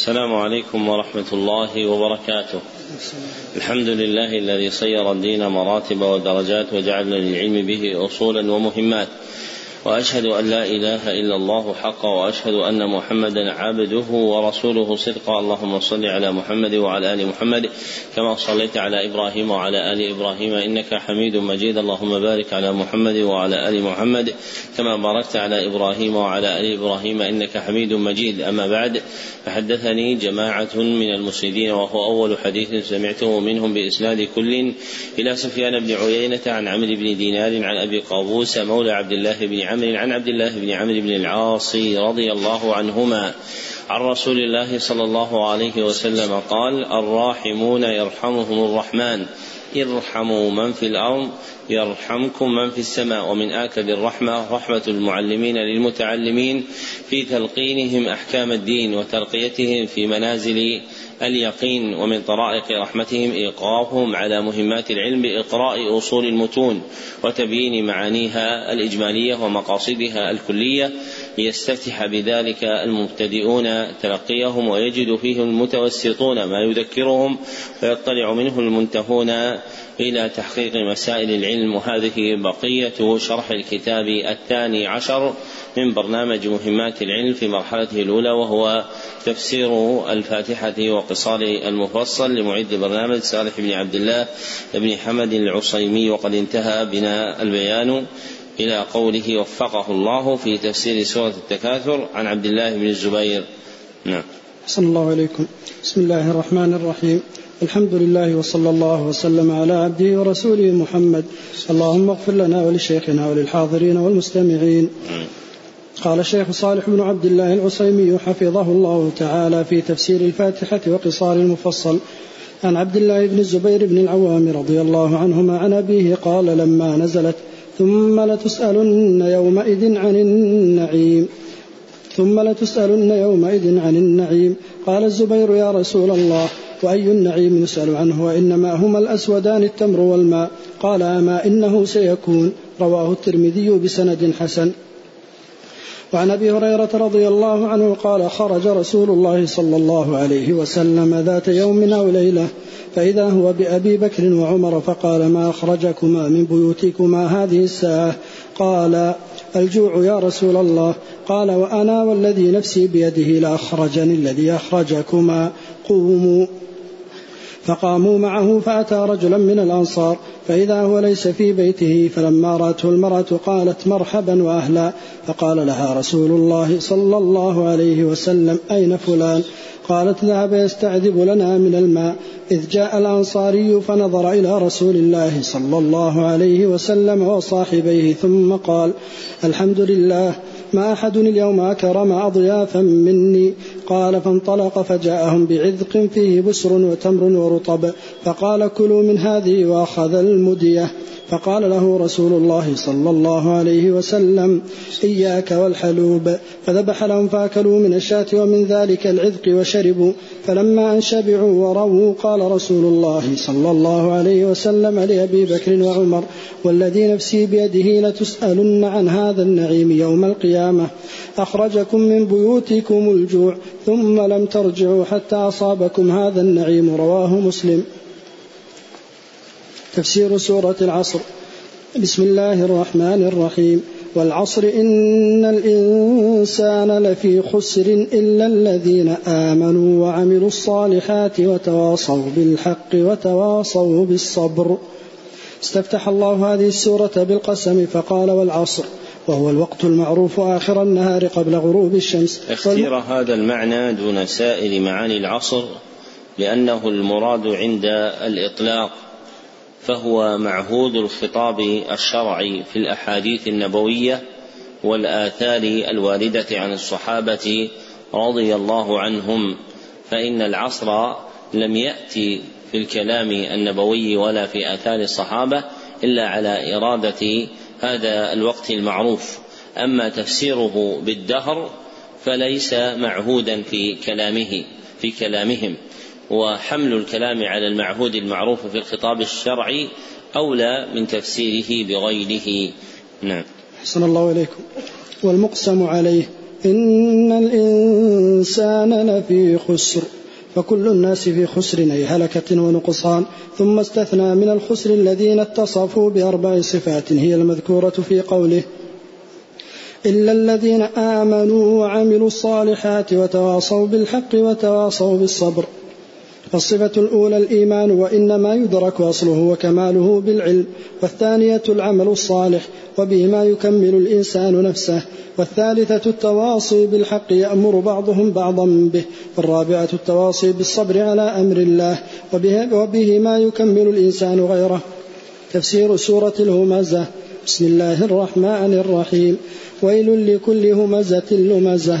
السلام عليكم ورحمة الله وبركاته. الحمد لله الذي صير الدين مراتب ودرجات وجعل للعلم به أصولا ومهمات. وأشهد أن لا إله إلا الله حقا وأشهد أن محمدا عبده ورسوله صدقا. اللهم صل على محمد وعلى آل محمد كما صليت على إبراهيم وعلى آل إبراهيم إنك حميد مجيد. اللهم بارك على محمد وعلى آل محمد كما باركت على إبراهيم وعلى آل إبراهيم إنك حميد مجيد. أما بعد فحدثني جماعة من المسندين وهو أول حديث سمعته منهم بإسناد كل. إلى سفيان بن عيينة عن عمرو بن دينار عن أبي قابوس مولى عبد الله بن عمرو عن عبد الله بن عمرو بن العاص رضي الله عنهما عن رسول الله صلى الله عليه وسلم قال الراحمون يرحمهم الرحمن. ارحموا من في الأرض يرحمكم من في السماء. ومن آكد الرحمة رحمة المعلمين للمتعلمين في تلقينهم أحكام الدين وترقيتهم في منازل اليقين. ومن طرائق رحمتهم إيقافهم على مهمات العلم بإقراء أصول المتون وتبيين معانيها الإجمالية ومقاصدها الكلية. ليستفتح بذلك المبتدئون تلقيهم ويجد فيه المتوسطون ما يذكرهم ويطلع منه المنتهون إلى تحقيق مسائل العلم. وهذه بقية شرح الكتاب الثاني عشر من برنامج مهمات العلم في مرحلته الأولى وهو تفسير الفاتحة وقصار المفصل لمعد برنامج صالح بن عبد الله بن حمد العصيمي. وقد انتهى بنا البيان. إلى قوله وفقه الله في تفسير سورة التكاثر عن عبد الله بن الزبير. نعم. صلى الله عليكم بسم الله الرحمن الرحيم. الحمد لله وصلى الله وسلم على عبده ورسوله محمد. اللهم اغفر لنا ولشيخنا وللحاضرين والمستمعين. قال الشيخ صالح بن عبد الله العصيمي حفظه الله تعالى في تفسير الفاتحة وقصار المفصل. عن عبد الله بن الزبير بن العوام رضي الله عنهما عن أبيه قال لما نزلت ثم لتسألن يومئذ عن النعيم. ثم لتسألن يومئذ عن النعيم. قال الزبير يا رسول الله وأي النعيم يسأل عنه؟ وإنما هما الأسودان التمر والماء. قال أما إنه سيكون. رواه الترمذي بسند حسن. وعن أبي هريرة رضي الله عنه قال خرج رسول الله صلى الله عليه وسلم ذات يوم أو ليلة فإذا هو بأبي بكر وعمر فقال ما أخرجكما من بيوتكما هذه الساعة؟ قال الجوع يا رسول الله. قال وأنا والذي نفسي بيده لاخرجني الذي أخرجكما. قوموا. فقاموا معه فأتى رجلا من الأنصار فإذا هو ليس في بيته فلما رأته المرأة قالت مرحبا وأهلا فقال لها رسول الله صلى الله عليه وسلم أين فلان؟ قالت ذهب يستعذب لنا من الماء. إذ جاء الأنصاري فنظر إلى رسول الله صلى الله عليه وسلم وصاحبيه ثم قال الحمد لله ما أحد اليوم أكرم أضيافا مني. قال فانطلق فجاءهم بعذق فيه بسر وتمر ورطب فقال كلوا من هذه وأخذ المدية فقال له رسول الله صلى الله عليه وسلم إياك والحلوب فذبح لهم فأكلوا من الشاة ومن ذلك العذق وشربوا فلما أن شبعوا ورووا قال رسول الله صلى الله عليه وسلم لأبي بكر وعمر والذي نفسي بيده لتسألن عن هذا النعيم يوم القيامة أخرجكم من بيوتكم الجوع ثم لم ترجعوا حتى أصابكم هذا النعيم رواه مسلم. تفسير سورة العصر. بسم الله الرحمن الرحيم. والعصر إن الإنسان لفي خسر إلا الذين آمنوا وعملوا الصالحات وتواصوا بالحق وتواصوا بالصبر. استفتح الله هذه السورة بالقسم فقال والعصر وهو الوقت المعروف آخر النهار قبل غروب الشمس. اختير هذا المعنى دون سائر معاني العصر لأنه المراد عند الإطلاق فهو معهود الخطاب الشرعي في الأحاديث النبوية والآثار الواردة عن الصحابة رضي الله عنهم فإن العصر لم يأتي في الكلام النبوي ولا في آثار الصحابة إلا على إرادة هذا الوقت المعروف. أما تفسيره بالدهر فليس معهودا في كلامه في كلامهم. وحمل الكلام على المعهود المعروف في الخطاب الشرعي أولى من تفسيره بغيره. نعم. أحسن الله إليكم. والمقسم عليه إن الإنسان لفي خسر. فكل الناس في خسر أي هلكة ونقصان ثم استثنى من الخسر الذين اتصفوا بأربع صفات هي المذكورة في قوله إلا الذين آمنوا وعملوا الصالحات وتواصوا بالحق وتواصوا بالصبر. فالصفة الأولى الإيمان وإنما يدرك أصله وكماله بالعلم والثانية العمل الصالح وبهما يكمل الإنسان نفسه والثالثة التواصي بالحق يأمر بعضهم بعضا به والرابعة التواصي بالصبر على أمر الله وبهما يكمل الإنسان غيره. تفسير سورة الهمزة. بسم الله الرحمن الرحيم. ويل لكل همزة لمزة.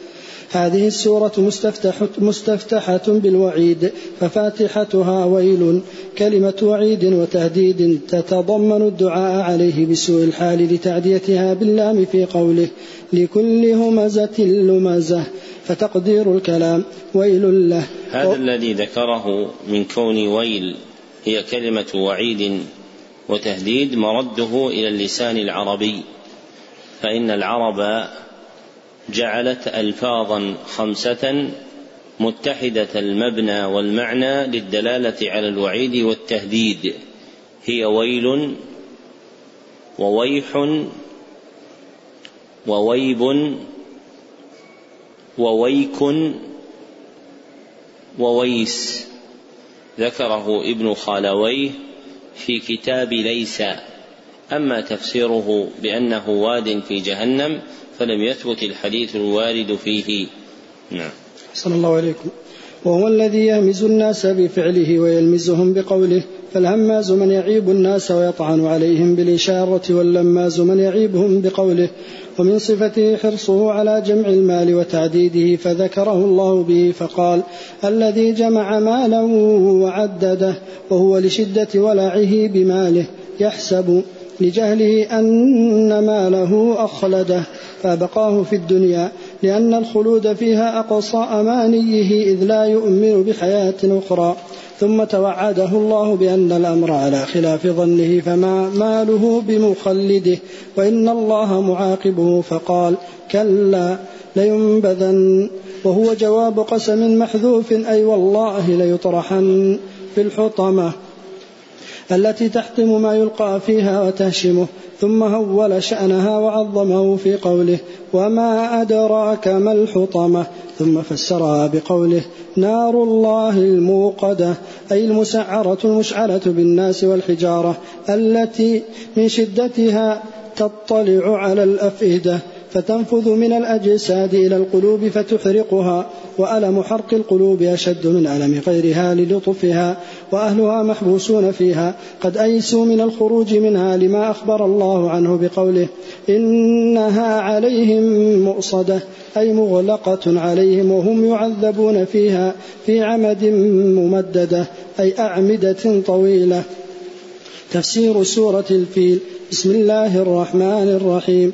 هذه السورة مستفتحة, مستفتحة بالوعيد ففاتحتها ويل كلمة وعيد وتهديد تتضمن الدعاء عليه بسوء الحال لتعديتها باللام في قوله لكل همزة لمزة فتقدير الكلام ويل له. هذا و... الذي ذكره من كون ويل هي كلمة وعيد وتهديد مرده إلى اللسان العربي فإن العرب جعلت ألفاظا خمسة متحدة المبنى والمعنى للدلالة على الوعيد والتهديد. هي ويل وويح وويب وويك وويس. ذكره ابن خالويه في كتاب ليس أما تفسيره بأنه واد في جهنم فلم يثبت الحديث الوارد فيه. نعم. صلى الله عليكم وهو الذي يهمز الناس بفعله ويلمزهم بقوله فالهماز من يعيب الناس ويطعن عليهم بالإشارة واللماز من يعيبهم بقوله ومن صفته حرصه على جمع المال وتعديده فذكره الله به فقال الذي جمع مالا وعدده وهو لشدة ولعه بماله يحسب لجهله أن ماله أخلده فأبقاه في الدنيا لأن الخلود فيها أقصى أمانيه إذ لا يؤمن بحياة أخرى. ثم توعده الله بأن الأمر على خلاف ظنه فما ماله بمخلده وإن الله معاقبه فقال كلا لينبذن. وهو جواب قسم محذوف أي والله ليطرحن في الحطمة. التي تحتم ما يلقى فيها وتهشمه ثم هول شأنها وعظمه في قوله وما أدراك ما الحطمة؟ ثم فسرها بقوله نار الله الموقدة أي المسعرة المشعلة بالناس والحجارة التي من شدتها تطلع على الأفئدة. فتنفذ من الأجساد إلى القلوب فتحرقها وألم حرق القلوب أشد من ألم غيرها للطفها وأهلها محبوسون فيها قد أيسوا من الخروج منها لما أخبر الله عنه بقوله إنها عليهم مؤصدة أي مغلقة عليهم وهم يعذبون فيها في عمد ممددة أي أعمدة طويلة. تفسير سورة الفيل. بسم الله الرحمن الرحيم.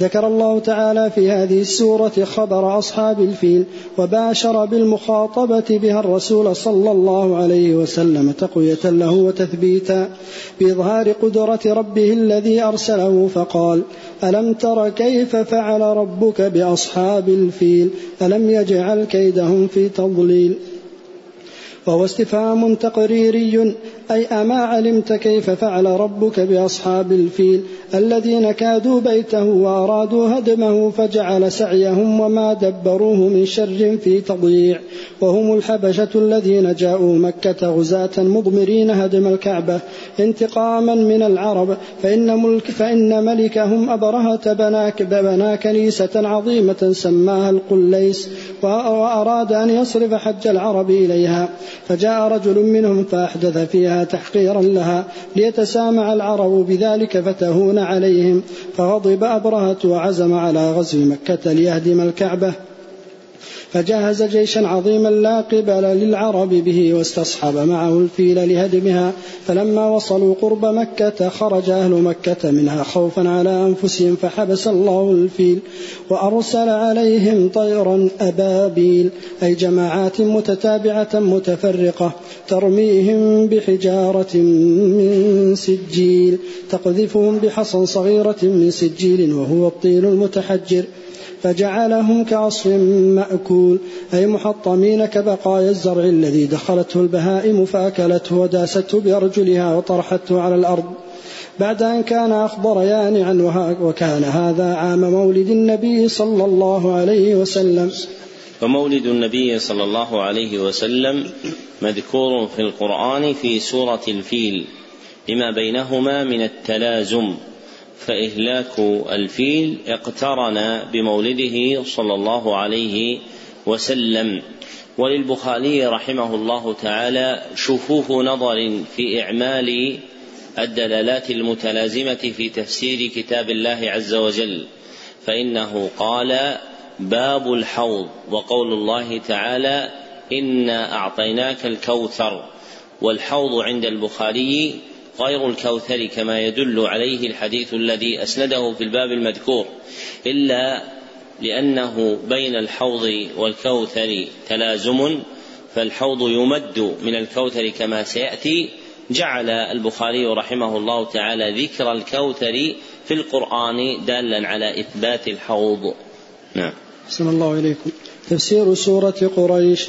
ذكر الله تعالى في هذه السورة خبر أصحاب الفيل وباشر بالمخاطبة بها الرسول صلى الله عليه وسلم تقوية له وتثبيتا بإظهار قدرة ربه الذي أرسله فقال ألم تر كيف فعل ربك بأصحاب الفيل؟ ألم يجعل كيدهم في تضليل؟ وهو استفهام تقريري أي أما علمت كيف فعل ربك بأصحاب الفيل الذين كادوا بيته وأرادوا هدمه فجعل سعيهم وما دبروه من شر في تضييع وهم الحبشة الذين جاءوا مكة غزاة مضمرين هدم الكعبة انتقاما من العرب فإن, ملك فإن ملكهم أبرهة بناك بنا كنيسة عظيمة سماها القليس وأراد أن يصرف حج العرب إليها. فجاء رجل منهم فأحدث فيها تحقيرا لها ليتسامع العرب بذلك فتهون عليهم فغضب أبرهة وعزم على غزو مكة ليهدم الكعبة. فجهز جيشا عظيما لا قبل للعرب به واستصحب معه الفيل لهدمها فلما وصلوا قرب مكة خرج أهل مكة منها خوفا على أنفسهم فحبس الله الفيل وأرسل عليهم طيرا أبابيل أي جماعات متتابعة متفرقة ترميهم بحجارة من سجيل تقذفهم بحصى صغيرة من سجيل وهو الطين المتحجر. فجعلهم كعصف مأكول أي محطمين كبقايا الزرع الذي دخلته البهائم فأكلته وداسته بأرجلها وطرحته على الأرض. بعد أن كان أخضر يانعا وكان هذا عام مولد النبي صلى الله عليه وسلم. فمولد النبي صلى الله عليه وسلم مذكور في القرآن في سورة الفيل لما بينهما من التلازم. فإهلاك الفيل اقترن بمولده صلى الله عليه وسلم. وللبخاري رحمه الله تعالى شفوف نظر في إعمال الدلالات المتلازمة في تفسير كتاب الله عز وجل فإنه قال باب الحوض وقول الله تعالى إنا أعطيناك الكوثر. والحوض عند البخاري غير الكوثر كما يدل عليه الحديث الذي أسنده في الباب المذكور إلا لأنه بين الحوض والكوثر تلازم فالحوض يمد من الكوثر كما سيأتي. جعل البخاري رحمه الله تعالى ذكر الكوثر في القرآن دالا على إثبات الحوض. نعم. صلى الله عليكم تفسير سورة قريش.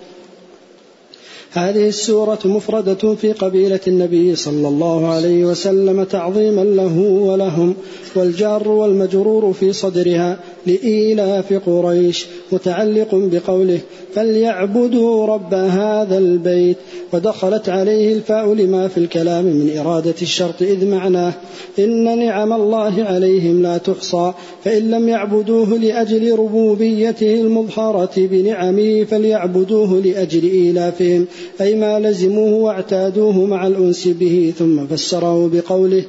هذه السورة مفردة في قبيلة النبي صلى الله عليه وسلم تعظيما له ولهم والجار والمجرور في صدرها لإيلاف قريش متعلق بقوله فليعبدوا رب هذا البيت ودخلت عليه الفاء لما في الكلام من إرادة الشرط إذ معناه إن نعم الله عليهم لا تحصى فإن لم يعبدوه لأجل ربوبيته المظهرة بنعمه فليعبدوه لأجل إيلافهم أي ما لزموه واعتادوه مع الأنس به ثم فسره بقوله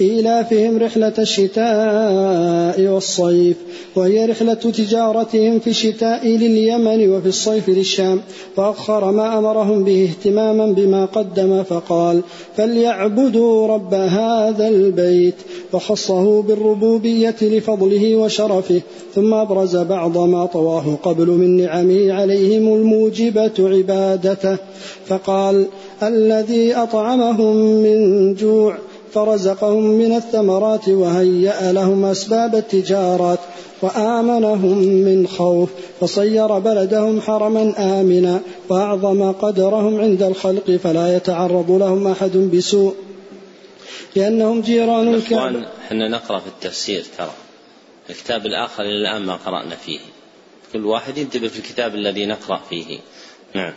إيلافهم رحلة الشتاء والصيف وهي رحلة تجارتهم في الشتاء لليمن وفي الصيف للشام وأخر ما أمرهم به اهتماما بما قدم فقال فليعبدوا رب هذا البيت وخصه بالربوبية لفضله وشرفه ثم أبرز بعض ما طواه قبل من نعمه عليهم الموجبة عبادته فقال الذي أطعمهم من جوع فرزقهم من الثمرات وهيأ لهم أسباب التجارات وآمنهم من خوف فصير بلدهم حرما آمنا وأعظم قدرهم عند الخلق فلا يتعرض لهم أحد بسوء. لأنهم جيران الكعبة إحنا نقرأ في التفسير ترى. الكتاب الآخر إلى الآن ما قرأنا فيه. كل واحد ينتبه في الكتاب الذي نقرأ فيه. نعم.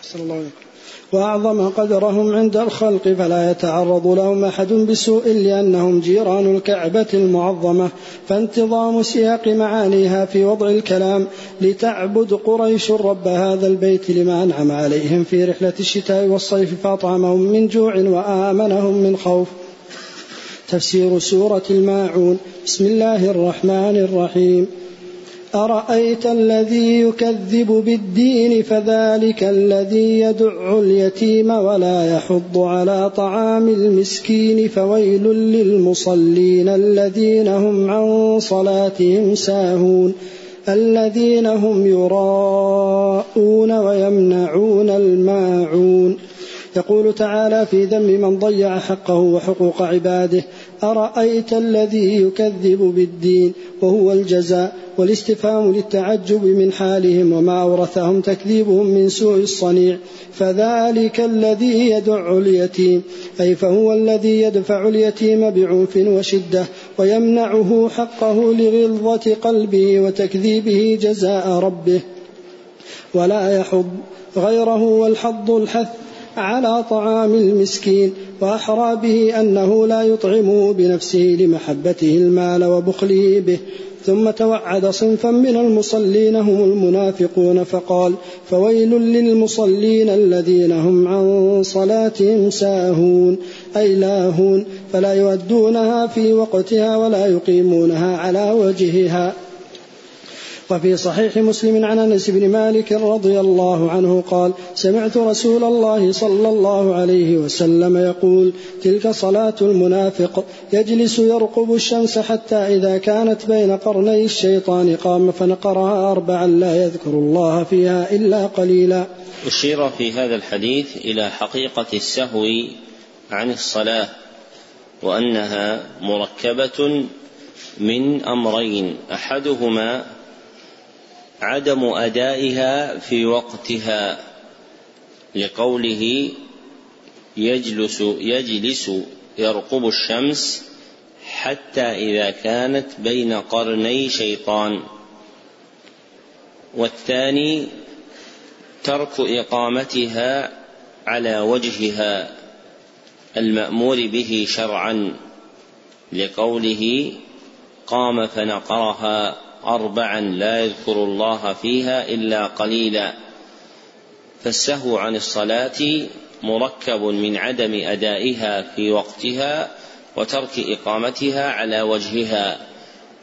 أحسن الله عليكم وأعظم قدرهم عند الخلق فلا يتعرض لهم أحد بسوء لأنهم جيران الكعبة المعظمة فانتظام سياق معانيها في وضع الكلام لتعبد قريش رب هذا البيت لما أنعم عليهم في رحلة الشتاء والصيف فأطعمهم من جوع وآمنهم من خوف. تفسير سورة الماعون. بسم الله الرحمن الرحيم. أرأيت الذي يكذب بالدين فذلك الذي يدع اليتيم ولا يحض على طعام المسكين فويل للمصلين الذين هم عن صلاتهم ساهون الذين هم يراءون ويمنعون الماعون. يقول تعالى في ذم من ضيع حقه وحقوق عباده. أرأيت الذي يكذب بالدين وهو الجزاء والاستفهام للتعجب من حالهم وما أورثهم تكذيبهم من سوء الصنيع فذلك الذي يدع اليتيم أي فهو الذي يدفع اليتيم بعنف وشدة ويمنعه حقه لغلظة قلبه وتكذيبه جزاء ربه. ولا يحض غيره والحض الحث على طعام المسكين وأحرى به أنه لا يطعمه بنفسه لمحبته المال وبخله به. ثم توعد صنفا من المصلين هم المنافقون فقال فويل للمصلين الذين هم عن صلاتهم ساهون. أي لاهون فلا يؤدونها في وقتها ولا يقيمونها على وجهها. وفي صحيح مسلم عن أنس بن مالك رضي الله عنه قال سمعت رسول الله صلى الله عليه وسلم يقول تلك صلاة المنافق يجلس يرقب الشمس حتى إذا كانت بين قرني الشيطان قام فنقرها أربعا لا يذكر الله فيها إلا قليلا. أشير في هذا الحديث إلى حقيقة السهو عن الصلاة وأنها مركبة من أمرين أحدهما عدم أدائها في وقتها لقوله يجلس يجلس يرقب الشمس حتى إذا كانت بين قرني شيطان. والثاني ترك إقامتها على وجهها المأمور به شرعا لقوله قام فنقرها. أربعا لا يذكر الله فيها إلا قليلا. فالسهو عن الصلاة مركب من عدم أدائها في وقتها وترك إقامتها على وجهها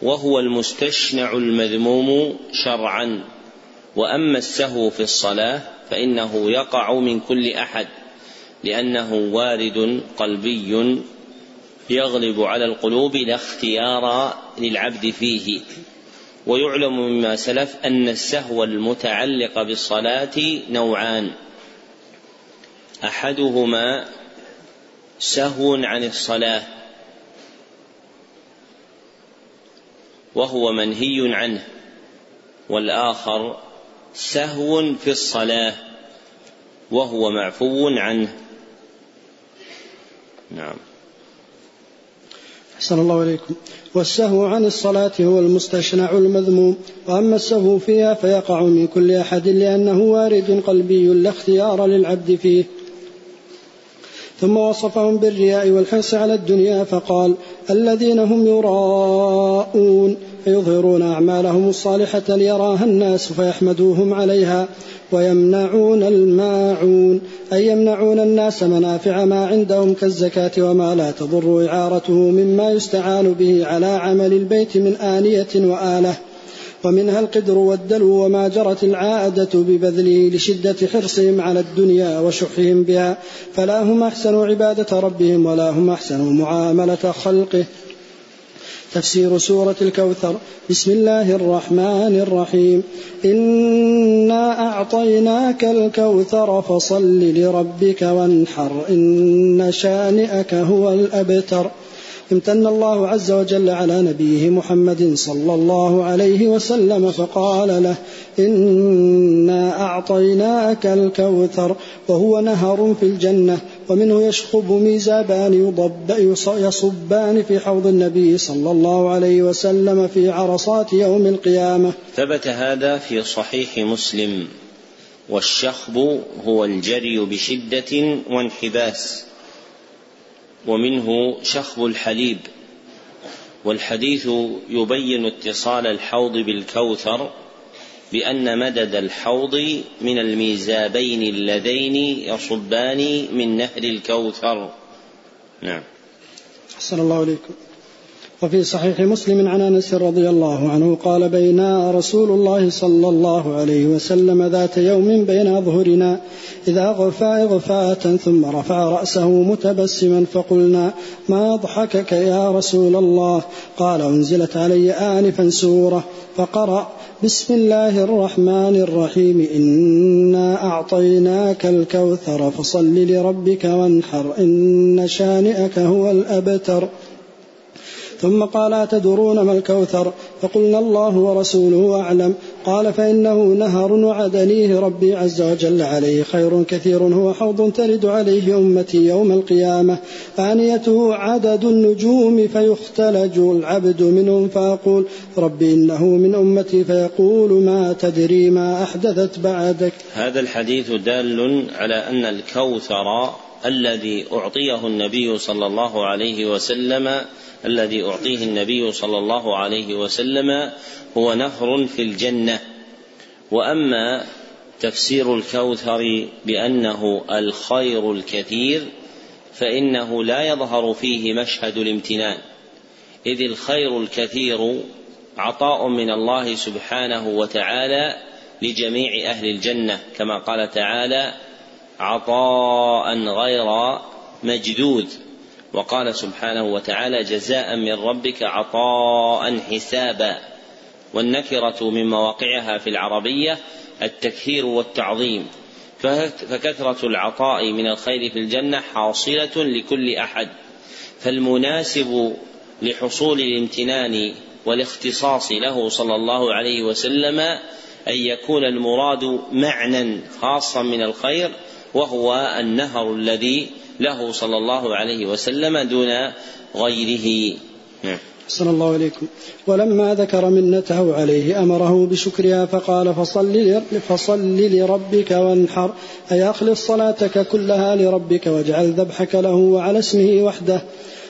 وهو المستشنع المذموم شرعا. وأما السهو في الصلاة فإنه يقع من كل أحد لأنه وارد قلبي يغلب على القلوب لا اختيار للعبد فيه. ويعلم مما سلف أن السهو المتعلق بالصلاة نوعان. أحدهما سهو عن الصلاة وهو منهي عنه والآخر سهو في الصلاة وهو معفو عنه. نعم. أحسن الله إليكم. والسهو عن الصلاة هو المستشنع المذموم وأما السهو فيها فيقع من كل أحد لأنه وارد قلبي لا اختيار للعبد فيه. ثم وصفهم بالرياء والحرص على الدنيا فقال الذين هم يراءون فيظهرون أعمالهم الصالحة ليراها الناس فيحمدوهم عليها ويمنعون الماعون أي يمنعون الناس منافع ما عندهم كالزكاة وما لا تضر إعارته مما يستعان به على عمل البيت من آنية وآلة. ومنها القدر والدلو وما جرت العادة ببذله لشدة حرصهم على الدنيا وشحهم بها. فلا هم أحسنوا عبادة ربهم ولا هم أحسنوا معاملة خلقه. تفسير سورة الكوثر. بسم الله الرحمن الرحيم. إنا أعطيناك الكوثر فصل لربك وانحر إن شانئك هو الأبتر. امتن الله عز وجل على نبيه محمد صلى الله عليه وسلم فقال له إنا أعطيناك الكوثر وهو نهر في الجنة ومنه يشخب ميزابان يضب يصبان في حوض النبي صلى الله عليه وسلم في عرصات يوم القيامة. ثبت هذا في صحيح مسلم والشخب هو الجري بشدة وانحباس. ومنه شخب الحليب والحديث يبين اتصال الحوض بالكوثر بأن مدد الحوض من الميزابين اللذين يصبان من نهر الكوثر. نعم. أحسن الله عليكم وفي صحيح مسلم عن أنس رضي الله عنه قال بينا رسول الله صلى الله عليه وسلم ذات يوم بين اظهرنا إذا اغفى اغفاءة ثم رفع رأسه متبسما فقلنا ما اضحكك يا رسول الله؟ قال أنزلت علي آنفا سورة فقرأ بسم الله الرحمن الرحيم إنا أعطيناك الكوثر فصل لربك وانحر إن شانئك هو الأبتر ثم قال أتدرون ما الكوثر؟ فقلنا الله ورسوله أعلم. قال فإنه نهر وعدنيه ربي عز وجل عليه خير كثير هو حوض ترد عليه أمتي يوم القيامة. آنيته عدد النجوم فيختلج العبد منهم فأقول ربي إنه من أمتي فيقول ما تدري ما أحدثت بعدك. هذا الحديث دال على أن الكوثر الذي أعطيه النبي صلى الله عليه وسلم الذي أعطيه النبي صلى الله عليه وسلم هو نهر في الجنة. وأما تفسير الكوثر بأنه الخير الكثير فإنه لا يظهر فيه مشهد الامتنان. إذ الخير الكثير عطاء من الله سبحانه وتعالى لجميع أهل الجنة كما قال تعالى عطاء غير مجدود. وقال سبحانه وتعالى جزاء من ربك عطاء حسابا والنكرة من مواقعها في العربية التكثير والتعظيم. فكثرة العطاء من الخير في الجنة حاصلة لكل أحد. فالمناسب لحصول الامتنان والاختصاص له صلى الله عليه وسلم أن يكون المراد معنى خاصا من الخير وهو النهر الذي له صلى الله عليه وسلم دون غيره. نعم. صلى الله عليكم ولما ذكر منته عليه أمره بشكرها فقال فصل, فصل لربك وانحر أي أخلص صلاتك كلها لربك واجعل ذبحك له وعلى اسمه وحده.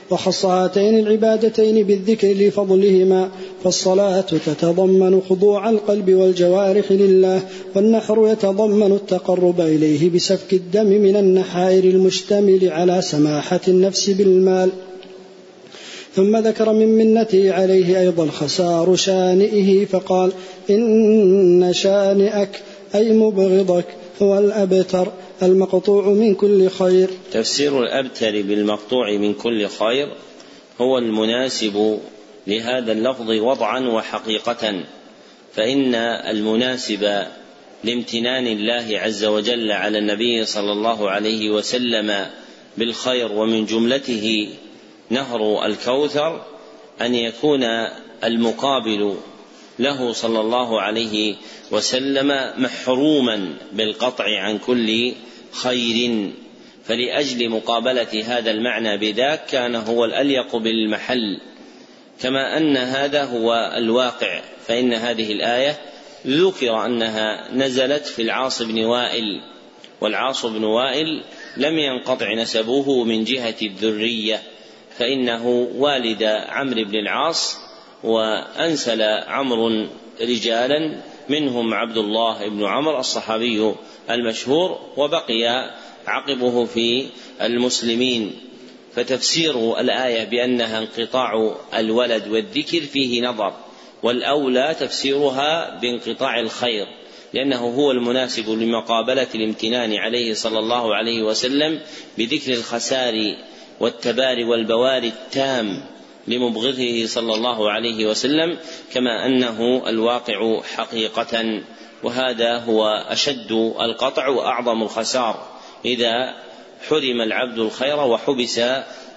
وخص هاتين العبادتين بالذكر لفضلهما فالصلاة تتضمن خضوع القلب والجوارح لله والنحر يتضمن التقرب إليه بسفك الدم من النحائر المشتمل على سماحة النفس بالمال. ثم ذكر من منته عليه أيضا خسار شانئه فقال إن شانئك أي مبغضك هو الأبتر المقطوع من كل خير. تفسير الأبتر بالمقطوع من كل خير هو المناسب لهذا اللفظ وضعا وحقيقة فإن المناسب لامتنان الله عز وجل على النبي صلى الله عليه وسلم بالخير ومن جملته نهر الكوثر أن يكون المقابل له صلى الله عليه وسلم محروما بالقطع عن كل خير. فلأجل مقابلة هذا المعنى بذاك كان هو الأليق بالمحل. كما أن هذا هو الواقع فإن هذه الآية ذكر أنها نزلت في العاص بن وائل. والعاص بن وائل لم ينقطع نسبه من جهة الذرية فإنه والد عمرو بن العاص وأنسل عمرو رجالا منهم عبد الله بن عمرو الصحابي المشهور وبقي عقبه في المسلمين. فتفسير الآية بأنها انقطاع الولد والذكر فيه نظر والأولى تفسيرها بانقطاع الخير لأنه هو المناسب لمقابلة الامتنان عليه صلى الله عليه وسلم بذكر الخسار والتبار والبوار التام. لمبغضه صلى الله عليه وسلم كما أنه الواقع حقيقة. وهذا هو أشد القطع وأعظم الخسار إذا حرم العبد الخير وحبس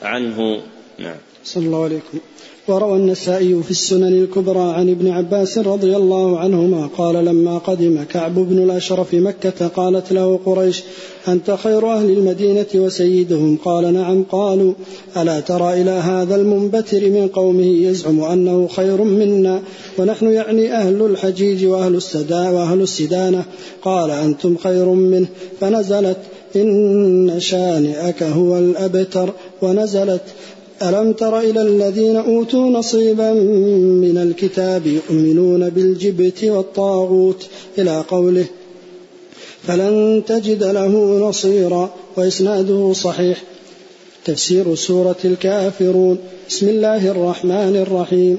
عنه. نعم. صلى الله عليكم وروى النسائي في السنن الكبرى عن ابن عباس رضي الله عنهما قال لما قدم كعب بن الأشرف مكة قالت له قريش أنت خير أهل المدينة وسيدهم؟ قال نعم قالوا ألا ترى إلى هذا المنبتر من قومه يزعم أنه خير منا؟ ونحن يعني أهل الحجيج وأهل السدا وأهل السدانة. قال أنتم خير منه. فنزلت إن شانئك هو الأبتر. ونزلت ألم تر إلى الذين أوتوا نصيبا من الكتاب يؤمنون بالجبت والطاغوت إلى قوله فلن تجد له نصيرا وإسناده صحيح. تفسير سورة الكافرون. بسم الله الرحمن الرحيم.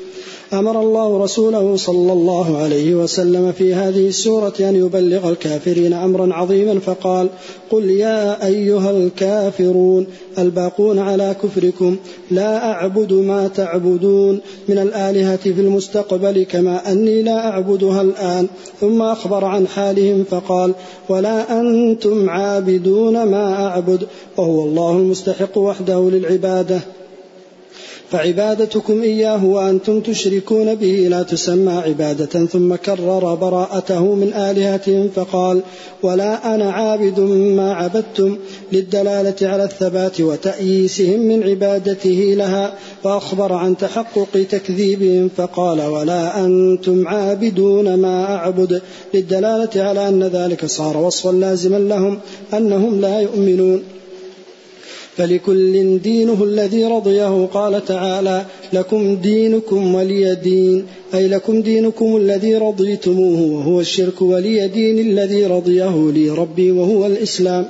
أمر الله رسوله صلى الله عليه وسلم في هذه السورة أن يبلغ الكافرين أمرا عظيما فقال قل يا أيها الكافرون الباقون على كفركم لا أعبد ما تعبدون من الآلهة في المستقبل كما أني لا أعبدها الآن. ثم أخبر عن حالهم فقال ولا أنتم عابدون ما أعبد. وهو الله المستحق وحده للعبادة. فعبادتكم إياه وأنتم تشركون به لا تسمى عبادة. ثم كرر براءته من آلهتهم فقال ولا أنا عابد ما عبدتم للدلالة على الثبات وتأييسهم من عبادته لها فأخبر عن تحقق تكذيبهم فقال ولا أنتم عابدون ما أعبد للدلالة على أن ذلك صار وصفا لازما لهم أنهم لا يؤمنون. فلكل دينه الذي رضيه قال تعالى لكم دينكم ولي دين أي لكم دينكم الذي رضيتموه وهو الشرك ولي دين الذي رضيه لي ربي وهو الإسلام.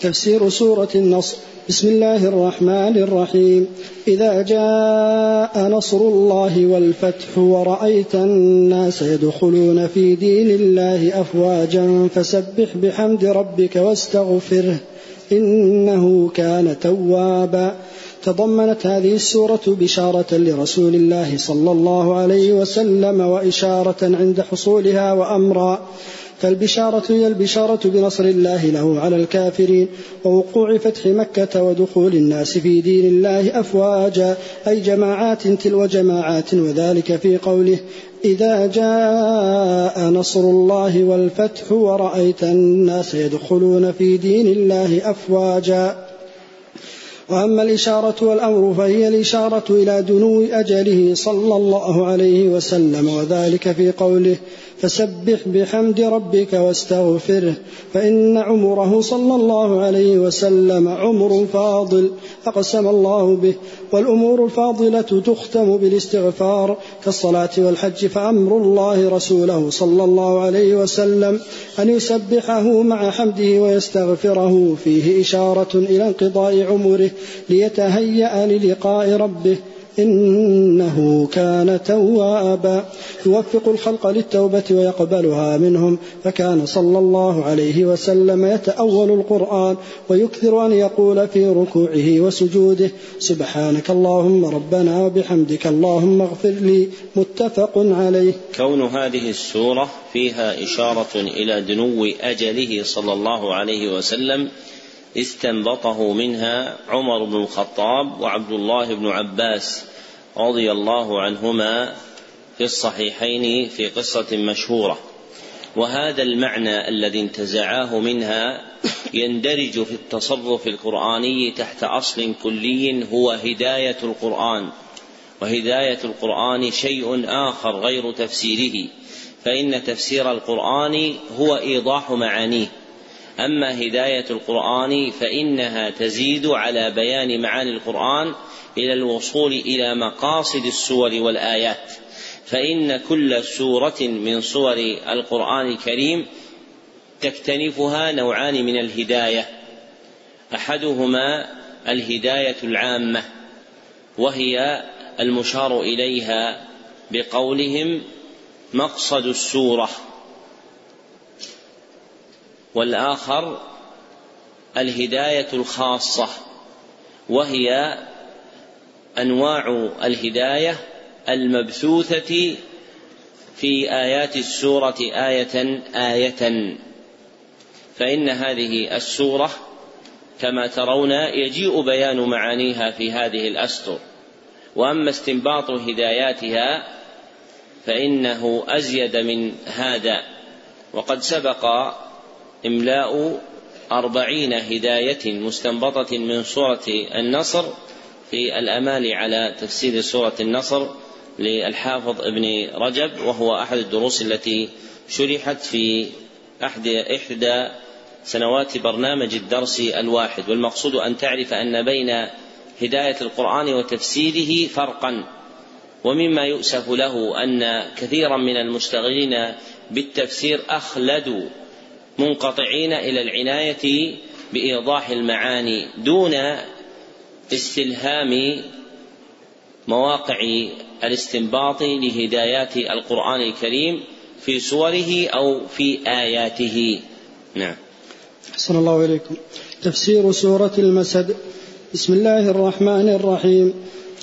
تفسير سورة النصر. بسم الله الرحمن الرحيم. إذا جاء نصر الله والفتح ورأيت الناس يدخلون في دين الله أفواجا فسبح بحمد ربك واستغفره. إنه كان توابا. تضمنت هذه السورة بشارة لرسول الله صلى الله عليه وسلم وإشارة عند حصولها وأمرا. فالبشارة هي البشارة بنصر الله له على الكافرين ووقوع فتح مكة ودخول الناس في دين الله أفواجا أي جماعات تلو جماعات وذلك في قوله إذا جاء نصر الله والفتح ورأيت الناس يدخلون في دين الله أفواجا. وأما الإشارة والأمر فهي الإشارة إلى دنو أجله صلى الله عليه وسلم وذلك في قوله فسبح بحمد ربك واستغفره فإن عمره صلى الله عليه وسلم عمر فاضل أقسم الله به والأمور الفاضلة تختم بالاستغفار كالصلاة والحج فأمر الله رسوله صلى الله عليه وسلم أن يسبحه مع حمده ويستغفره. فيه إشارة إلى انقضاء عمره ليتهيأ للقاء ربه. إنه كان توابا. يوفق الخلق للتوبة ويقبلها منهم. فكان صلى الله عليه وسلم يتأول القرآن ويكثر أن يقول في ركوعه وسجوده. سبحانك اللهم ربنا وبحمدك اللهم اغفر لي. متفق عليه. كون هذه السورة فيها إشارة إلى دنو أجله صلى الله عليه وسلم استنبطه منها عمر بن الخطاب وعبد الله بن عباس. رضي الله عنهما في الصحيحين في قصة مشهورة. وهذا المعنى الذي انتزعاه منها يندرج في التصرف القرآني تحت أصل كلي هو هداية القرآن. وهداية القرآن شيء آخر غير تفسيره. فإن تفسير القرآن هو إيضاح معانيه. أما هداية القرآن فإنها تزيد على بيان معاني القرآن إلى الوصول إلى مقاصد السور والآيات. فإن كل سورة من سور القرآن الكريم تكتنفها نوعان من الهداية. أحدهما الهداية العامة وهي المشار إليها بقولهم مقصد السورة. والآخر الهداية الخاصة وهي أنواع الهداية المبثوثة في آيات السورة آية آية. فإن هذه السورة كما ترون يجيء بيان معانيها في هذه الأسطر. وأما استنباط هداياتها فإنه أزيد من هذا. وقد سبق إملاء أربعين هداية مستنبطة من سورة النصر في الأمال على تفسير سورة النصر للحافظ ابن رجب وهو أحد الدروس التي شرحت في أحد إحدى سنوات برنامج الدرس الواحد. والمقصود أن تعرف أن بين هداية القرآن وتفسيره فرقا ومما يؤسف له أن كثيرا من المشتغلين بالتفسير أخلدوا منقطعين إلى العناية بإيضاح المعاني دون استلهام مواقع الاستنباط لهدايات القرآن الكريم في سوره أو في آياته. نعم. أحسن الله إليكم. تفسير سورة المسد. بسم الله الرحمن الرحيم.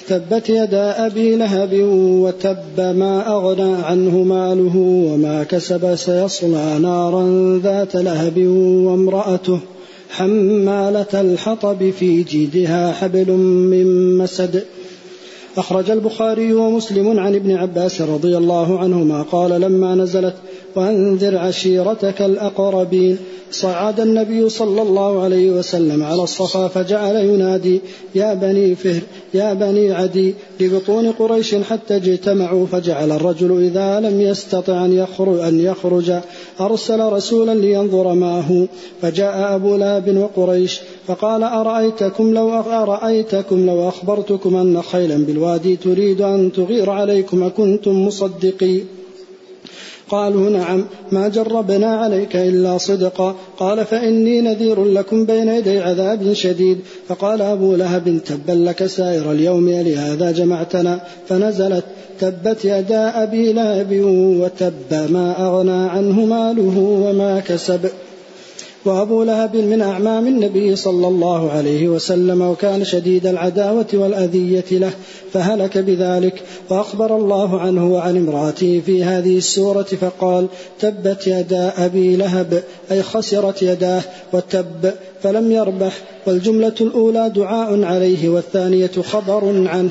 تبت يدا أبي لهب وتب ما أغنى عنه ماله وما كسب سيصلى نارا ذات لهب وامرأته. حمالة الحطب في جيدها حبل من مسد. أخرج البخاري ومسلم عن ابن عباس رضي الله عنهما قال لما نزلت وأنذر عشيرتك الأقربين صعد النبي صلى الله عليه وسلم على الصفا فجعل ينادي يا بني فهر يا بني عدي لبطون قريش حتى اجتمعوا. فجعل الرجل إذا لم يستطع أن يخرج, أن يخرج أرسل رسولا لينظر ما هو فجاء أبو لاب وقريش فقال أرأيتكم لو أرأيتكم لو أخبرتكم أن خيلا بالوادي تريد أن تغير عليكم أكنتم مصدقين. قالوا نعم ما جربنا عليك إلا صدقا. قال فإني نذير لكم بين يدي عذاب شديد. فقال أبو لهب تبا لك سائر اليوم لهذا جمعتنا. فنزلت تبت يدا أبي لهب وتب ما أغنى عنه ماله وما كسب. وأبو لهب من أعمام النبي صلى الله عليه وسلم وكان شديد العداوة والأذية له فهلك بذلك وأخبر الله عنه وعن امرأته في هذه السورة فقال تبت يدا أبي لهب أي خسرت يداه وتب فلم يربح والجملة الأولى دعاء عليه والثانية خبر عنه.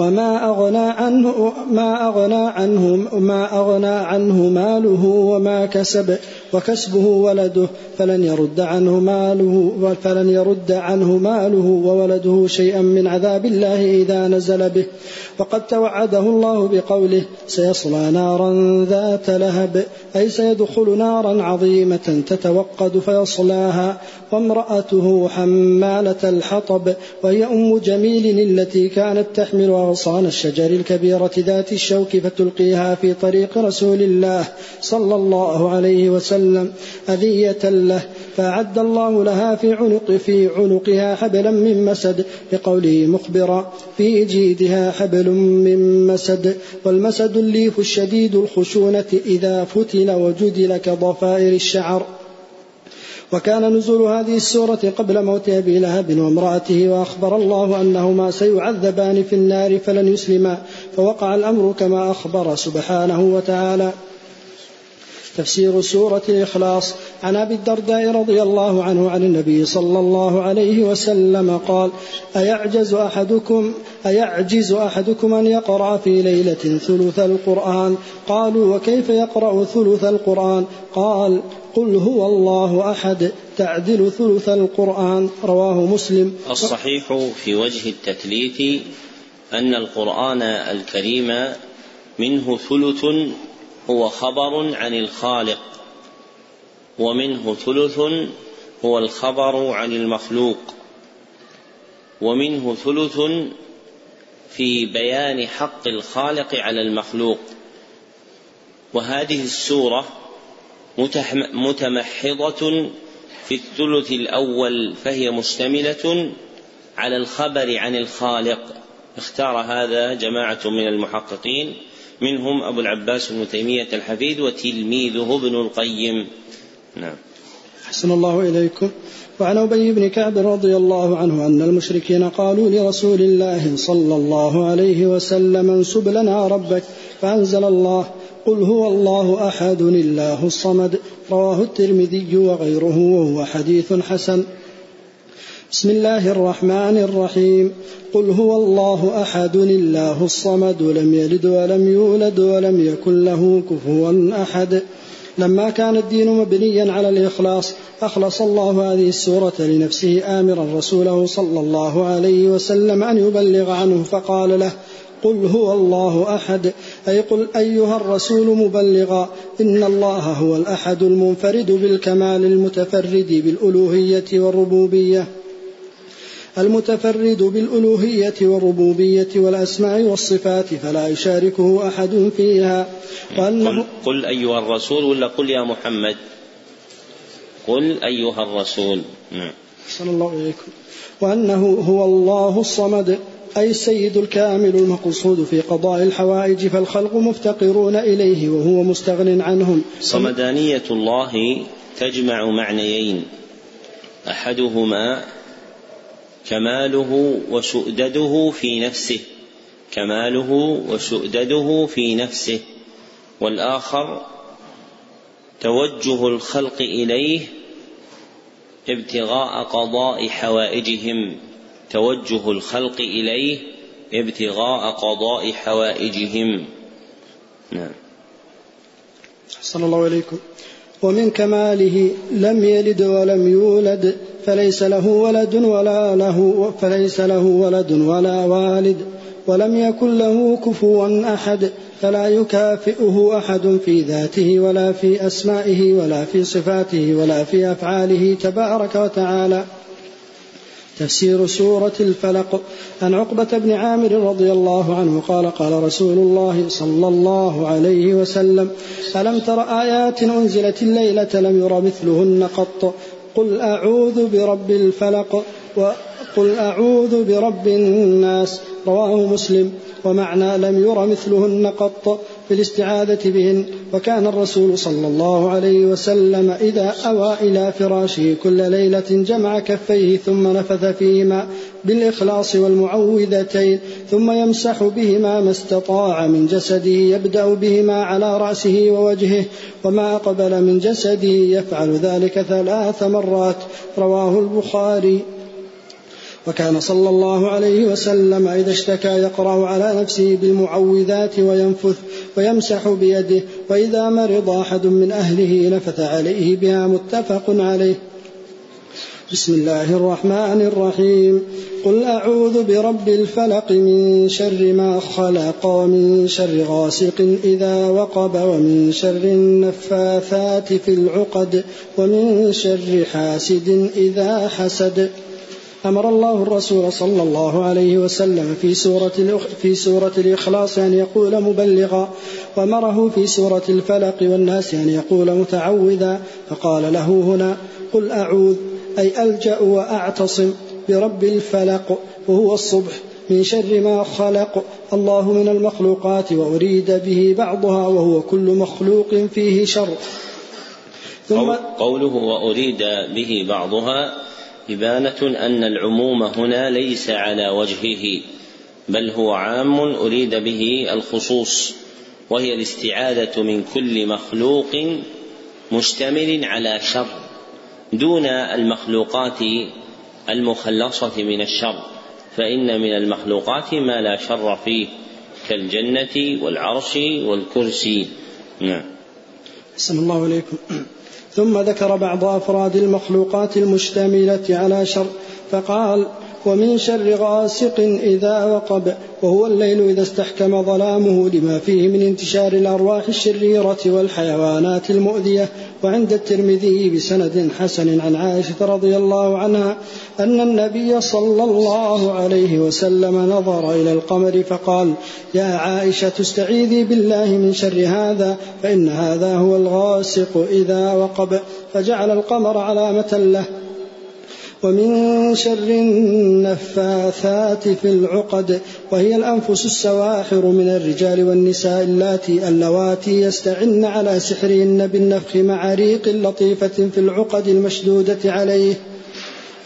وما أغنى عنه ما أغنى عنه ما أغنى عنه ماله وما كسب وكسبه ولده فلن يرد عنه ماله فلن يرد عنه ماله وولده شيئا من عذاب الله إذا نزل به. وقد توعده الله بقوله سيصلى نارا ذات لهب أي سيدخل نارا عظيمة تتوقد فيصلاها. وامرأته حمالة الحطب وهي أم جميل التي كانت تحمل أغصان الشجر الكبيرة ذات الشوك فتلقيها في طريق رسول الله صلى الله عليه وسلم أذية له. فأعد الله لها في عنق في عنقها حبلا من مسد بقوله مخبرا في جيدها حبل من مسد والمسد الليف الشديد الخشونة إذا فتل وجدل كضفائر الشعر. وكان نزول هذه السورة قبل موت أبي لهب وامرأته وأخبر الله أنهما سيعذبان في النار فلن يسلما فوقع الأمر كما أخبر سبحانه وتعالى. تفسير سورة الإخلاص. عن أبي الدرداء رضي الله عنه عن النبي صلى الله عليه وسلم قال أيعجز أحدكم أيعجز أحدكم أن يقرأ في ليلة ثلث القرآن؟ قالوا وكيف يقرأ ثلث القرآن؟ قال قل هو الله أحد تعدل ثلث القرآن. رواه مسلم. الصحيح في وجه التثليث أن القرآن الكريم منه ثلث هو خبر عن الخالق ومنه ثلث هو الخبر عن المخلوق ومنه ثلث في بيان حق الخالق على المخلوق. وهذه السورة متمحضة في الثلث الأول فهي مشتملة على الخبر عن الخالق. اختار هذا جماعة من المحققين. منهم أبو العباس بن تيمية الحفيد وتلميذه ابن القيم. نعم. أحسن الله إليكم. وعن أبي بن كعب رضي الله عنه أن المشركين قالوا لرسول الله صلى الله عليه وسلم انسب لنا ربك فأنزل الله. قل هو الله أحد الله الصمد. رواه الترمذي وغيره وهو حديث حسن. بسم الله الرحمن الرحيم. قل هو الله أحد الله الصمد لم يلد ولم يولد ولم يكن له كفوا أحد. لما كان الدين مبنيا على الإخلاص أخلص الله هذه السورة لنفسه امرا رسوله صلى الله عليه وسلم أن يبلغ عنه فقال له قل هو الله أحد. أي قل أيها الرسول مبلغا إن الله هو الأحد المنفرد بالكمال المتفرد بالألوهية والربوبية. المتفرد بالألوهية والربوبية والأسماء والصفات فلا يشاركه أحد فيها. وأنه قل, قل أيها الرسول ولا قل يا محمد؟ قل أيها الرسول. نعم. صلى الله عليكم وأنه هو الله الصمد أي السيد الكامل المقصود في قضاء الحوائج فالخلق مفتقرون إليه وهو مستغن عنهم. صمدانية الله تجمع معنيين أحدهما كماله وسؤدده في نفسه كماله وسؤدده في نفسه والآخر توجه الخلق إليه ابتغاء قضاء حوائجهم توجه الخلق إليه ابتغاء قضاء حوائجهم. نعم. صلى الله عليكم ومن كماله لم يلد ولم يولد. فليس له ولد ولا له فليس له ولد ولا والد ولم يكن له كفوا أحد فلا يكافئه أحد في ذاته ولا في أسمائه ولا في صفاته ولا في أفعاله تبارك وتعالى. تفسير سورة الفلق. عن عقبة بن عامر رضي الله عنه قال قال رسول الله صلى الله عليه وسلم ألم تر آيات أنزلت الليلة لم ير مثلهن قط؟ قل أعوذ برب الفلق وقل أعوذ برب الناس. رواه مسلم. ومعنى لم ير مثلهن قط. في الاستعاذة بهن وكان الرسول صلى الله عليه وسلم إذا أوى إلى فراشه كل ليلة جمع كفيه ثم نفث فيهما بالإخلاص والمعوذتين ثم يمسح بهما ما استطاع من جسده يبدأ بهما على رأسه ووجهه وما أقبل من جسده يفعل ذلك ثلاث مرات رواه البخاري. وكان صلى الله عليه وسلم إذا اشتكى يقرأ على نفسه بالمعوذات وينفث ويمسح بيده وإذا مرض أحد من أهله نفث عليه بها متفق عليه. بسم الله الرحمن الرحيم. قل أعوذ برب الفلق من شر ما خلق ومن شر غاسق إذا وقب ومن شر النفاثات في العقد ومن شر حاسد إذا حسد. أمر الله الرسول صلى الله عليه وسلم في سورة في سورة الإخلاص أن يقول مبلغا وأمره في سورة الفلق والناس أن يقول متعوذا فقال له هنا قل أعوذ أي ألجأ وأعتصم برب الفلق وهو الصبح من شر ما خلق. الله من المخلوقات وأريد به بعضها وهو كل مخلوق فيه شر. ثم قوله وأريد به بعضها إبانة أن العموم هنا ليس على وجهه بل هو عام أريد به الخصوص وهي الاستعاذة من كل مخلوق مشتمل على شر دون المخلوقات المخلصة من الشر فإن من المخلوقات ما لا شر فيه كالجنة والعرش والكرسي. نعم. الله عليكم ثم ذكر بعض أفراد المخلوقات المشتملة على شر فقال ومن شر غاسق إذا وقب وهو الليل إذا استحكم ظلامه لما فيه من انتشار الأرواح الشريرة والحيوانات المؤذية. وعند الترمذي بسند حسن عن عائشة رضي الله عنها أن النبي صلى الله عليه وسلم نظر إلى القمر فقال يا عائشة استعيذي بالله من شر هذا فإن هذا هو الغاسق إذا وقب فجعل القمر علامة له ومن شر النفاثات في العقد وهي الأنفس السواحر من الرجال والنساء اللاتي اللواتي يستعن على سحرهن بالنفخ مع ريق لطيفة في العقد المشدودة عليه.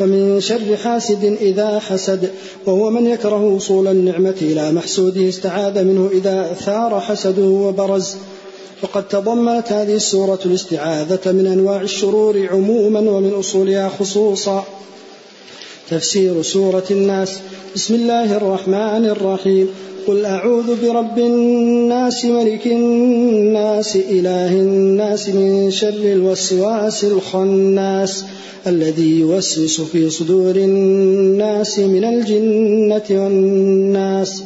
ومن شر حاسد إذا حسد وهو من يكره وصول النعمة إلى محسوده استعاذ منه إذا ثار حسده وبرز. وقد تضمنت هذه السورة الاستعاذة من أنواع الشرور عموما ومن أصولها خصوصا. تفسير سورة الناس. بسم الله الرحمن الرحيم. قل أعوذ برب الناس ملك الناس إله الناس من شر الوسواس الخناس الذي يوسوس في صدور الناس من الجنة والناس.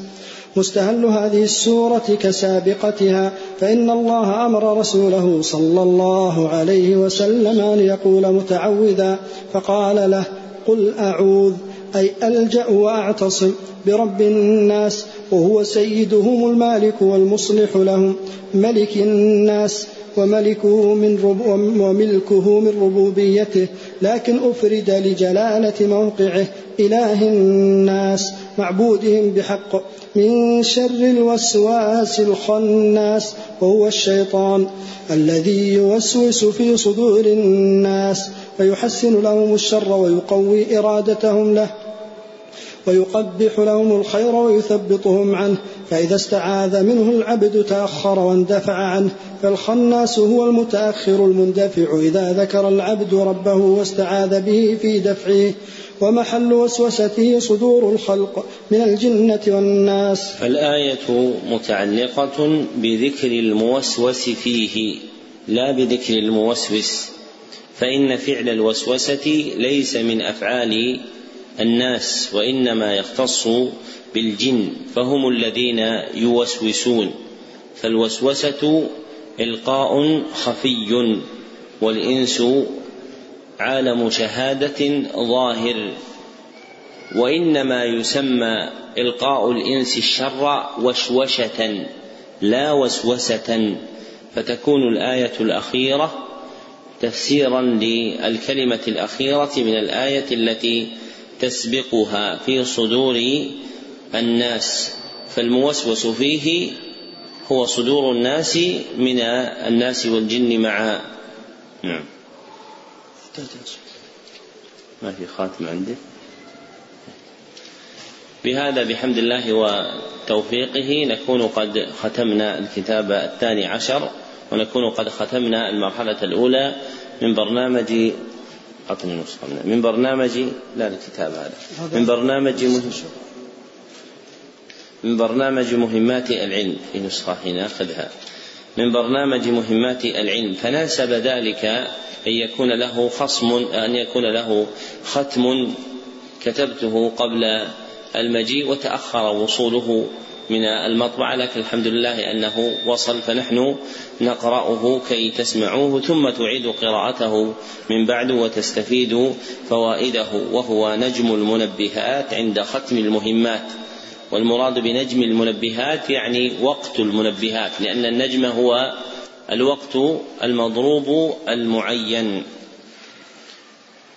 مستهل هذه السورة كسابقتها فإن الله أمر رسوله صلى الله عليه وسلم أن يقول متعوذا فقال له قل أعوذ أي ألجأ وأعتصم برب الناس وهو سيدهم المالك والمصلح لهم ملك الناس وملكه من رب وملكه من ربوبيته لكن أفرد لجلالة موقعه. إله الناس معبودهم بحق. من شر الوسواس الخناس وهو الشيطان الذي يوسوس في صدور الناس فيحسن لهم الشر ويقوي إرادتهم له. ويقبح لهم الخير ويثبطهم عنه فإذا استعاذ منه العبد تأخر واندفع عنه فالخناس هو المتأخر المندفع إذا ذكر العبد ربه واستعاذ به في دفعه ومحل وسوسته صدور الخلق من الجنة والناس. الآية متعلقة بذكر الموسوس فيه لا بذكر الموسوس فإن فعل الوسوسة ليس من أفعال الناس وإنما يختص بالجن فهم الذين يوسوسون. فالوسوسة إلقاء خفي والإنس عالم شهادة ظاهر. وإنما يسمى إلقاء الإنس الشر وشوشة لا وسوسة. فتكون الآية الأخيرة تفسيرا للكلمة الأخيرة من الآية التي تسبقها في صدور الناس فالموسوس فيه هو صدور الناس من الناس والجن معا نعم. ما في خاتم عندي. بهذا بحمد الله وتوفيقه نكون قد ختمنا الكتاب الثاني عشر ونكون قد ختمنا المرحلة الأولى من برنامج أعطني نسخة من برنامج لا الكتاب هذا. من برنامج مهم. من برنامج مهمات العلم. في نسخة هنا أخذها من برنامج مهمات العلم. فناسب ذلك أن يكون له خصم أن يكون له ختم. كتبته قبل المجيء وتأخر وصوله من المطبعة لكن الحمد لله أنه وصل فنحن نقرأه كي تسمعوه ثم تعيد قراءته من بعد وتستفيد فوائده وهو نجم المنبهات عند ختم المهمات. والمراد بنجم المنبهات يعني وقت المنبهات لأن النجم هو الوقت المضروب المعين.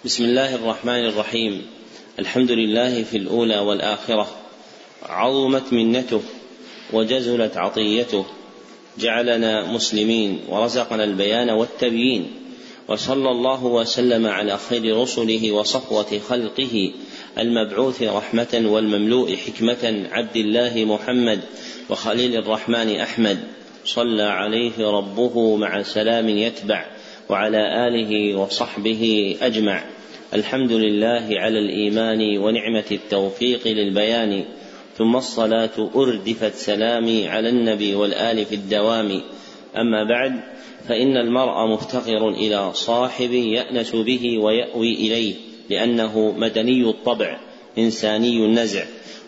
بسم الله الرحمن الرحيم. الحمد لله في الأولى والآخرة. عظمت منته وجزلت عطيته جعلنا مسلمين ورزقنا البيان والتبيين وصلى الله وسلم على خير رسله وصفوة خلقه المبعوث رحمة والمملوء حكمة عبد الله محمد وخليل الرحمن أحمد. صلى عليه ربه مع سلام يتبع وعلى آله وصحبه أجمع. الحمد لله على الإيمان ونعمة التوفيق للبيان. ثم الصلاة أردفت سلامي على النبي والآل في الدوام. أما بعد فإن المرء مفتقر إلى صاحب يأنس به ويأوي إليه لأنه مدني الطبع إنساني النزع.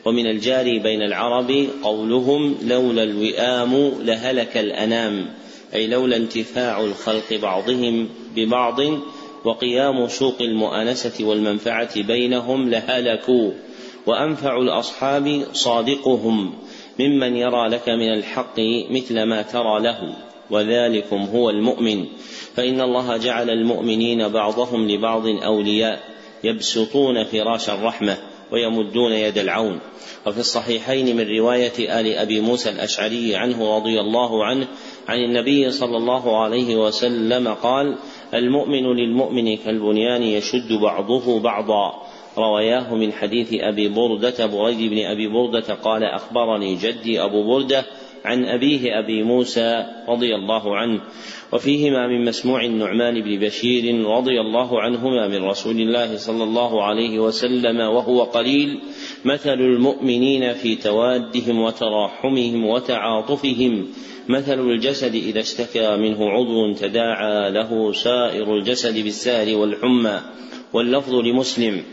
ومن الجاري بين العرب قولهم لولا الوئام لهلك الأنام. أي لولا انتفاع الخلق بعضهم ببعض وقيام سوق المؤانسة والمنفعة بينهم لهلكوا. وأنفع الأصحاب صادقهم ممن يرى لك من الحق مثل ما ترى له وذلكم هو المؤمن. فإن الله جعل المؤمنين بعضهم لبعض أولياء يبسطون فراش الرحمة ويمدون يد العون. وفي الصحيحين من رواية آل أبي موسى الأشعري عنه رضي الله عنه عن النبي صلى الله عليه وسلم قال المؤمن للمؤمن كالبنيان يشد بعضه بعضا. رواياه من حديث أبي بردة بريد بن أبي بردة قال أخبرني جدي أبو بردة عن أبيه أبي موسى رضي الله عنه وفيهما من مسموع النعمان بن بشير رضي الله عنهما من رسول الله صلى الله عليه وسلم وهو قليل مثل المؤمنين في توادهم وتراحمهم وتعاطفهم مثل الجسد إذا اشتكى منه عضو تداعى له سائر الجسد بالسهر والحمى واللفظ لمسلم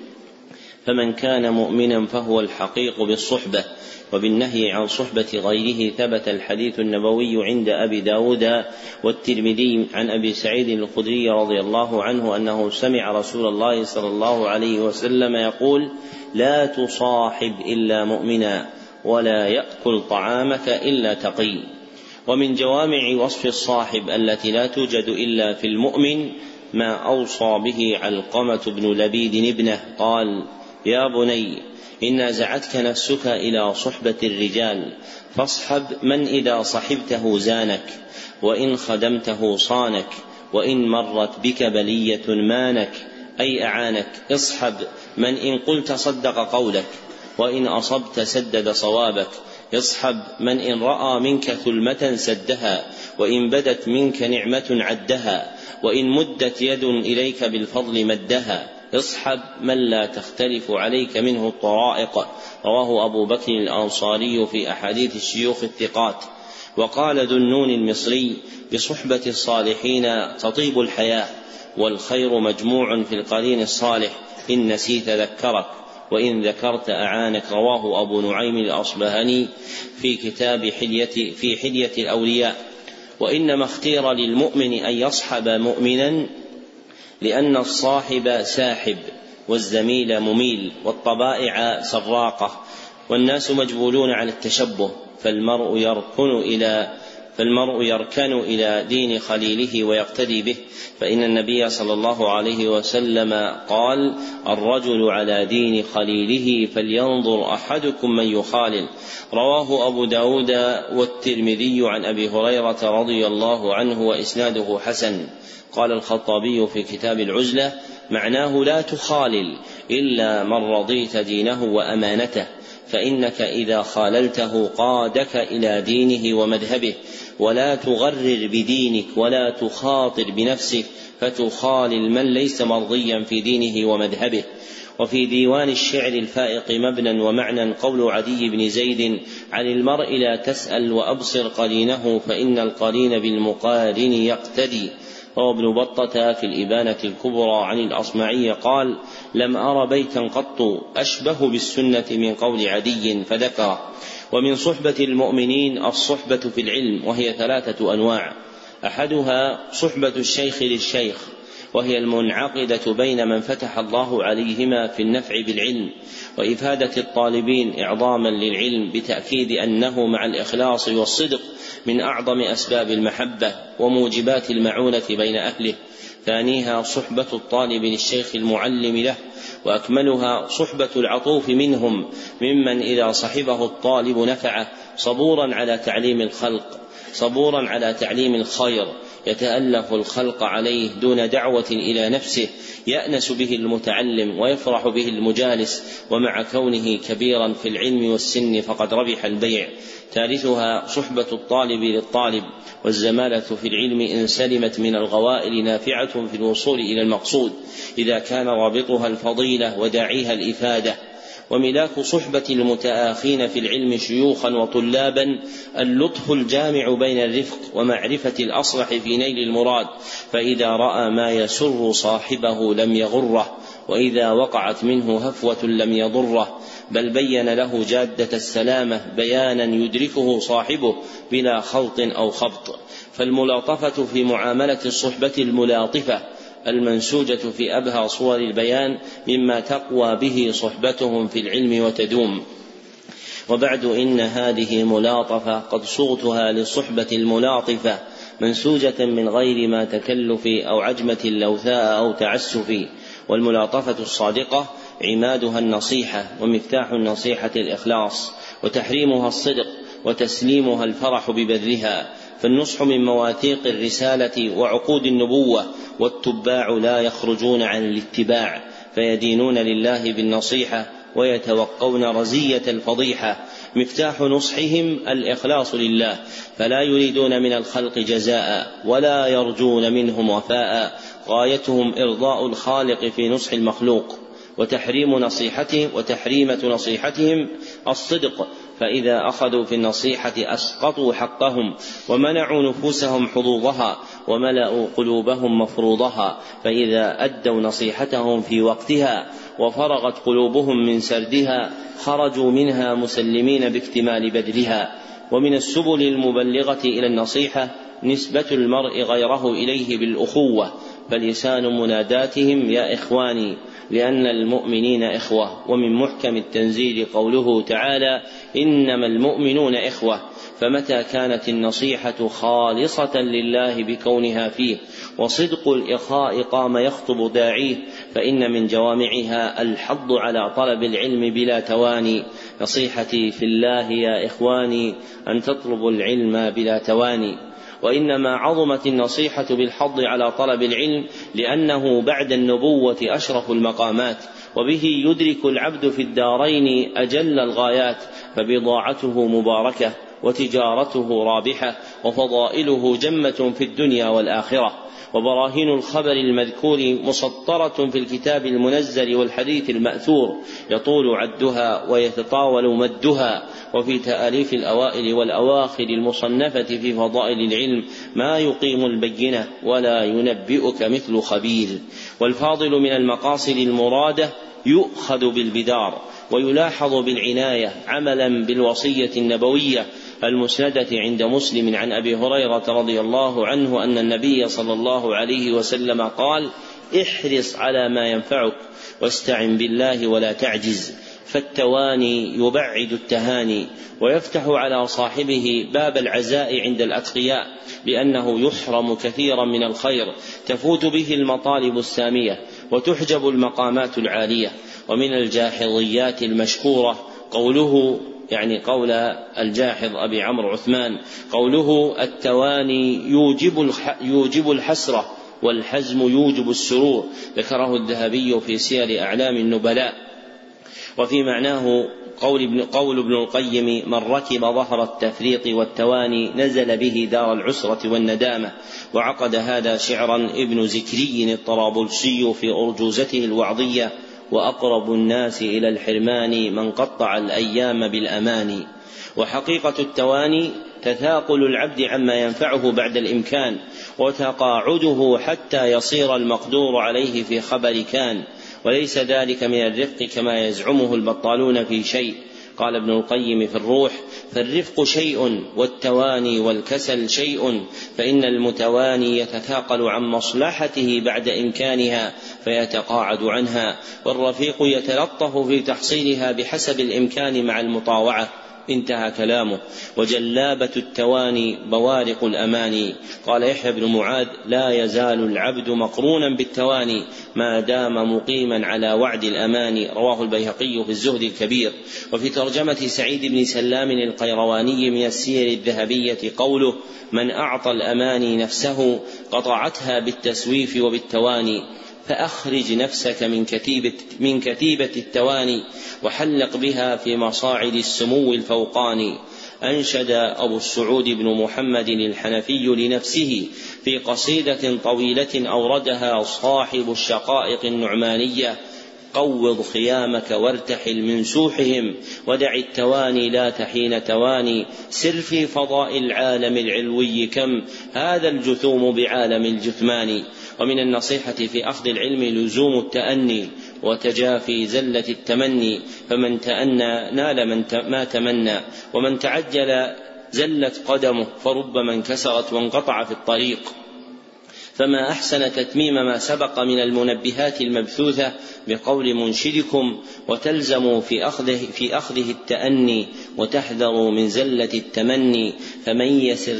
فمن كان مؤمنا فهو الحقيق بالصحبة وبالنهي عن صحبة غيره ثبت الحديث النبوي عند أبي داود والترمذي عن أبي سعيد الخدري رضي الله عنه أنه سمع رسول الله صلى الله عليه وسلم يقول لا تصاحب إلا مؤمنا ولا يأكل طعامك إلا تقي. ومن جوامع وصف الصاحب التي لا توجد إلا في المؤمن ما أوصى به علقمة بن لبيد ابنه قال يا بني إن نزعتك نفسك إلى صحبة الرجال فاصحب من إذا صحبته زانك وإن خدمته صانك وإن مرت بك بلية مانك أي أعانك اصحب من إن قلت صدق قولك وإن أصبت سدد صوابك اصحب من إن رأى منك ثلمة سدها وإن بدت منك نعمة عدها وإن مدت يد إليك بالفضل مدها. اصحب من لا تختلف عليك منه الطرائق. رواه أبو بكر الأنصاري في أحاديث الشيوخ الثقات. وقال ذو النون المصري بصحبة الصالحين تطيب الحياة والخير مجموع في القرين الصالح. إن نسيت ذكرك وإن ذكرت أعانك. رواه أبو نعيم الأصبهاني في كتاب حلية في حلية الأولياء. وإنما اختير للمؤمن أن يصحب مؤمنا لأن الصاحب ساحب والزميل مميل والطبائع سراقة والناس مجبولون على التشبه فالمرء يركن إلى فالمرء يركن إلى دين خليله ويقتدي به. فإن النبي صلى الله عليه وسلم قال الرجل على دين خليله فلينظر أحدكم من يخالل. رواه أبو داود والترمذي عن أبي هريرة رضي الله عنه وإسناده حسن. قال الخطابي في كتاب العزلة معناه لا تخالل إلا من رضيت دينه وأمانته. فإنك إذا خاللته قادك إلى دينه ومذهبه ولا تغرر بدينك ولا تخاطر بنفسك فتخالل من ليس مرضيا في دينه ومذهبه. وفي ديوان الشعر الفائق مبنى ومعنى قول عدي بن زيد عن المرء لا تسأل وأبصر قرينه فإن القرين بالمقارن يقتدي. روى ابن بطة في الإبانة الكبرى عن الأصمعي قال لم أر بيتا قط أشبه بالسنة من قول عدي فذكر ومن صحبة المؤمنين الصحبة في العلم وهي ثلاثة أنواع. أحدها صحبة الشيخ للشيخ وهي المنعقدة بين من فتح الله عليهما في النفع بالعلم وإفادة الطالبين إعظاما للعلم بتأكيد أنه مع الإخلاص والصدق من أعظم أسباب المحبة وموجبات المعونة بين أهله. ثانيها صحبة الطالب للشيخ المعلم له وأكملها صحبة العطوف منهم ممن إذا صحبه الطالب نفعه صبورا على تعليم الخلق صبورا على تعليم الخير يتألف الخلق عليه دون دعوة إلى نفسه يأنس به المتعلم ويفرح به المجالس ومع كونه كبيرا في العلم والسن فقد ربح البيع. ثالثها صحبة الطالب للطالب والزمالة في العلم إن سلمت من الغوائل نافعة في الوصول إلى المقصود. إذا كان رابطها الفضيلة وداعيها الإفادة وملاك صحبة المتآخين في العلم شيوخا وطلابا اللطف الجامع بين الرفق ومعرفة الأصلح في نيل المراد. فإذا رأى ما يسر صاحبه لم يغره وإذا وقعت منه هفوة لم يضره. بل بين له جادة السلامة بيانا يدركه صاحبه بلا خلط أو خبط. فالملاطفة في معاملة الصحبة الملاطفة المنسوجة في أبهى صور البيان مما تقوى به صحبتهم في العلم وتدوم. وبعد إن هذه ملاطفة قد صغتها للصحبة الملاطفة منسوجة من غير ما تكلف أو عجمة لوثاء أو تعسف. والملاطفة الصادقة عمادها النصيحة ومفتاح النصيحة الإخلاص وتحريمها الصدق وتسليمها الفرح ببذلها. فالنصح من مواثيق الرسالة وعقود النبوة والتباع لا يخرجون عن الاتباع فيدينون لله بالنصيحة ويتوقون رزية الفضيحة. مفتاح نصحهم الإخلاص لله فلا يريدون من الخلق جزاء ولا يرجون منهم وفاء. غايتهم إرضاء الخالق في نصح المخلوق. وتحريم نصيحتهم وتحريمة نصيحتهم الصدق. فإذا أخذوا في النصيحة أسقطوا حقهم ومنعوا نفوسهم حظوظها وملأوا قلوبهم مفروضها فإذا أدوا نصيحتهم في وقتها وفرغت قلوبهم من سردها خرجوا منها مسلمين باكتمال بذلها ومن السبل المبلغة إلى النصيحة نسبة المرء غيره إليه بالأخوة فلسان مناداتهم يا إخواني لأن المؤمنين إخوة. ومن محكم التنزيل قوله تعالى إنما المؤمنون إخوة. فمتى كانت النصيحة خالصة لله بكونها فيه؟ وصدق الإخاء قام يخطب داعيه فإن من جوامعها الحض على طلب العلم بلا تواني. نصيحتي في الله يا إخواني أن تطلبوا العلم بلا تواني. وإنما عظمت النصيحة بالحض على طلب العلم لأنه بعد النبوة أشرف المقامات وبه يدرك العبد في الدارين أجل الغايات فبضاعته مباركة وتجارته رابحة وفضائله جمة في الدنيا والآخرة. وبراهين الخبر المذكور مسطرة في الكتاب المنزل والحديث المأثور يطول عدها ويتطاول مدها. وفي تآليف الأوائل والأواخر المصنفة في فضائل العلم ما يقيم البينة ولا ينبئك مثل خبير. والفاضل من المقاصد المرادة يؤخذ بالبدار ويلاحظ بالعناية عملا بالوصية النبوية المسندة عند مسلم عن أبي هريرة رضي الله عنه أن النبي صلى الله عليه وسلم قال احرص على ما ينفعك واستعن بالله ولا تعجز. فالتواني يبعد التهاني ويفتح على صاحبه باب العزاء عند الأتقياء لأنه يحرم كثيرا من الخير. تفوت به المطالب السامية وتحجب المقامات العالية. ومن الجاحظيات المشكوره قوله يعني قول الجاحظ أبي عمرو عثمان قوله التواني يوجب يوجب الحسرة والحزم يوجب السرور. ذكره الذهبي في سير أعلام النبلاء. وفي معناه قول ابن, قول ابن القيم من ركب ظهر التفريط والتواني نزل به دار العسرة والندامة وعقد هذا شعرا ابن زكري الطرابلسي في أرجوزته الوعظية وأقرب الناس إلى الحرمان من قطع الأيام بالاماني وحقيقة التواني تثاقل العبد عما ينفعه بعد الإمكان وتقاعده حتى يصير المقدور عليه في خبر كان. وليس ذلك من الرفق كما يزعمه البطالون في شيء. قال ابن القيم في الروح فالرفق شيء والتواني والكسل شيء فإن المتواني يتثاقل عن مصلحته بعد إمكانها فيتقاعد عنها والرفيق يتلطف في تحصيلها بحسب الإمكان مع المطاوعة. انتهى كلامه. وجلابة التواني بوارق الأماني قال يحيى بن معاذ لا يزال العبد مقرونا بالتواني ما دام مقيما على وعد الأماني رواه البيهقي في الزهد الكبير. وفي ترجمة سعيد بن سلام القيرواني من السير الذهبية قوله من أعطى الأماني نفسه قطعتها بالتسويف وبالتواني. فأخرج نفسك من كتيبة من كتيبة التواني وحلق بها في مصاعد السمو الفوقاني. أنشد أبو السعود بن محمد الحنفي لنفسه في قصيدة طويلة أوردها صاحب الشقائق النعمانية قوض خيامك وارتحل من سوحهم ودع التواني لا تحين تواني. سر في فضاء العالم العلوي كم هذا الجثوم بعالم الجثمان ومن النصيحة في أخذ العلم لزوم التأني وتجافي زلة التمني فمن تأنى نال من ما تمنى ومن تعجل زلت قدمه فربما انكسرت وانقطع في الطريق. فما أحسن تتميم ما سبق من المنبهات المبثوثة بقول منشدكم وتلزموا في أخذه في أخذه التأني وتحذروا من زلة التمني فمن يسر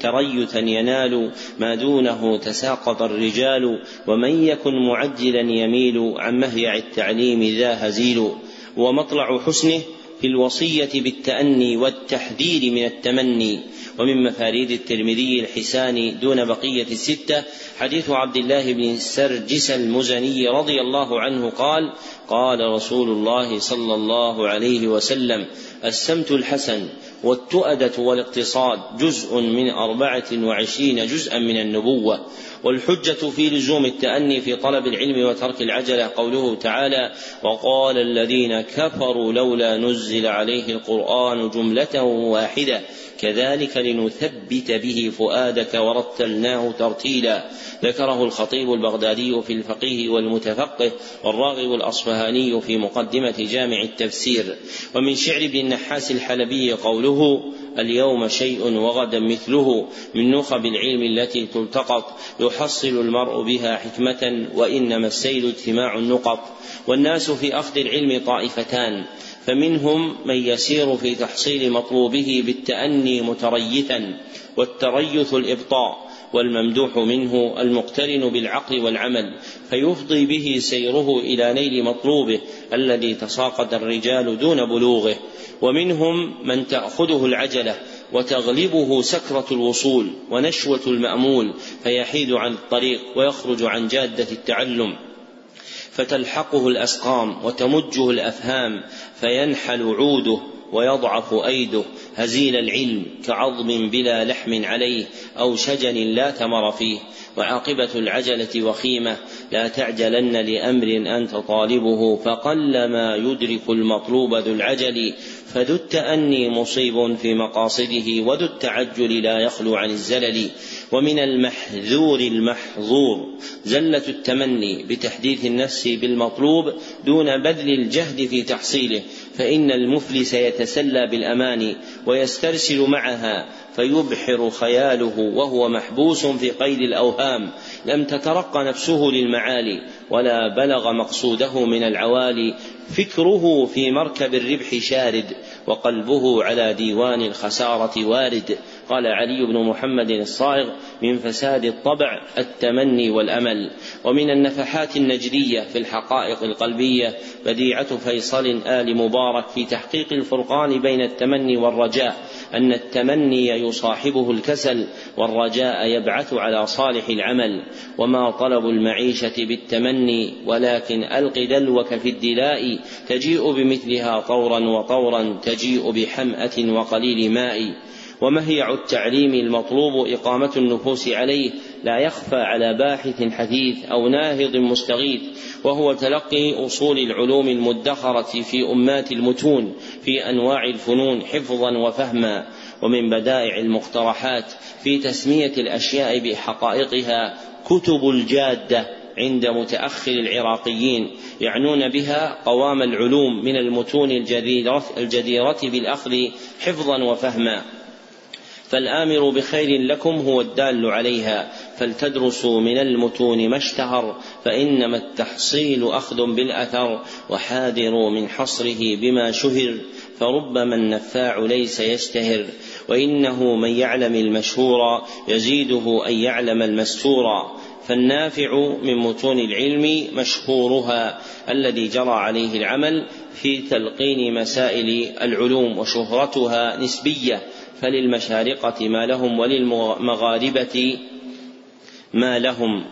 تريثا ينال ما دونه تساقط الرجال ومن يكن معجلا يميل عن مهيع التعليم ذا هزيل ومطلع حسنه في الوصية بالتأني والتحذير من التمني. ومن مفاريد الترمذي الحساني دون بقية الستة حديث عبد الله بن سرجس المزني رضي الله عنه قال قال رسول الله صلى الله عليه وسلم السمت الحسن والتؤدة والاقتصاد جزء من أربعة وعشرين جزءا من النبوة والحجة في لزوم التأني في طلب العلم وترك العجلة قوله تعالى وقال الذين كفروا لولا نزل عليه القرآن جملة واحدة كذلك لنثبت به فؤادك ورتلناه ترتيلا. ذكره الخطيب البغدادي في الفقيه والمتفقه والراغب الأصفهاني في مقدمة جامع التفسير. ومن شعر ابن النحاس الحلبي قوله اليوم شيء وغدا مثله من نخب العلم التي تلتقط يحصل المرء بها حكمة وإنما السيل اجتماع النقط والناس في أخذ العلم طائفتان فمنهم من يسير في تحصيل مطلوبه بالتأني متريثا والتريث الإبطاء والممدوح منه المقترن بالعقل والعمل فيفضي به سيره إلى نيل مطلوبه الذي تساقط الرجال دون بلوغه. ومنهم من تأخذه العجلة وتغلبه سكرة الوصول ونشوة المأمول فيحيد عن الطريق ويخرج عن جادة التعلم. فتلحقه الأسقام وتمجه الأفهام فينحل عوده ويضعف أيده. هزيل العلم كعظم بلا لحم عليه أو شجن لا ثمر فيه وعاقبة العجلة وخيمة لا تعجلن لأمر أنت طالبه فقلما يدرك المطلوب ذو العجل فذو التأني مصيب في مقاصده وذو التعجل لا يخلو عن الزلل. ومن المحذور المحظور زلة التمني بتحديث النفس بالمطلوب دون بذل الجهد في تحصيله. فإن المفلس يتسلى بالأماني ويسترسل معها فيبحر خياله وهو محبوس في قيد الأوهام. لم تترق نفسه للمعالي ولا بلغ مقصوده من العوالي. فكره في مركب الربح شارد وقلبه على ديوان الخسارة وارد. قال علي بن محمد الصائغ من فساد الطبع التمني والأمل. ومن النفحات النجدية في الحقائق القلبية بديعة فيصل آل مبارك في تحقيق الفرقان بين التمني والرجاء. أن التمني يصاحبه الكسل والرجاء يبعث على صالح العمل وما طلب المعيشة بالتمني ولكن ألق دلوك في الدلاء تجيء بمثلها طورا وطورا تجيء بحمأة وقليل ماء. ومهيع التعليم المطلوب إقامة النفوس عليه لا يخفى على باحث حثيث أو ناهض مستغيث وهو تلقي أصول العلوم المدخرة في أمات المتون في أنواع الفنون حفظا وفهما ومن بدائع المقترحات في تسمية الأشياء بحقائقها كتب الجادة عند متأخر العراقيين يعنون بها قوام العلوم من المتون الجديرة, الجديرة بالأخذ حفظا وفهما. فالآمر بخير لكم هو الدال عليها. فلتدرسوا من المتون ما اشتهر فإنما التحصيل أخذ بالأثر وحاذروا من حصره بما شهر فربما النفاع ليس يشتهر وإنه من يعلم المشهور يزيده أن يعلم المستور. فالنافع من متون العلم مشهورها الذي جرى عليه العمل في تلقين مسائل العلوم وشهرتها نسبية فللمشارقة ما لهم وللمغاربة ما لهم.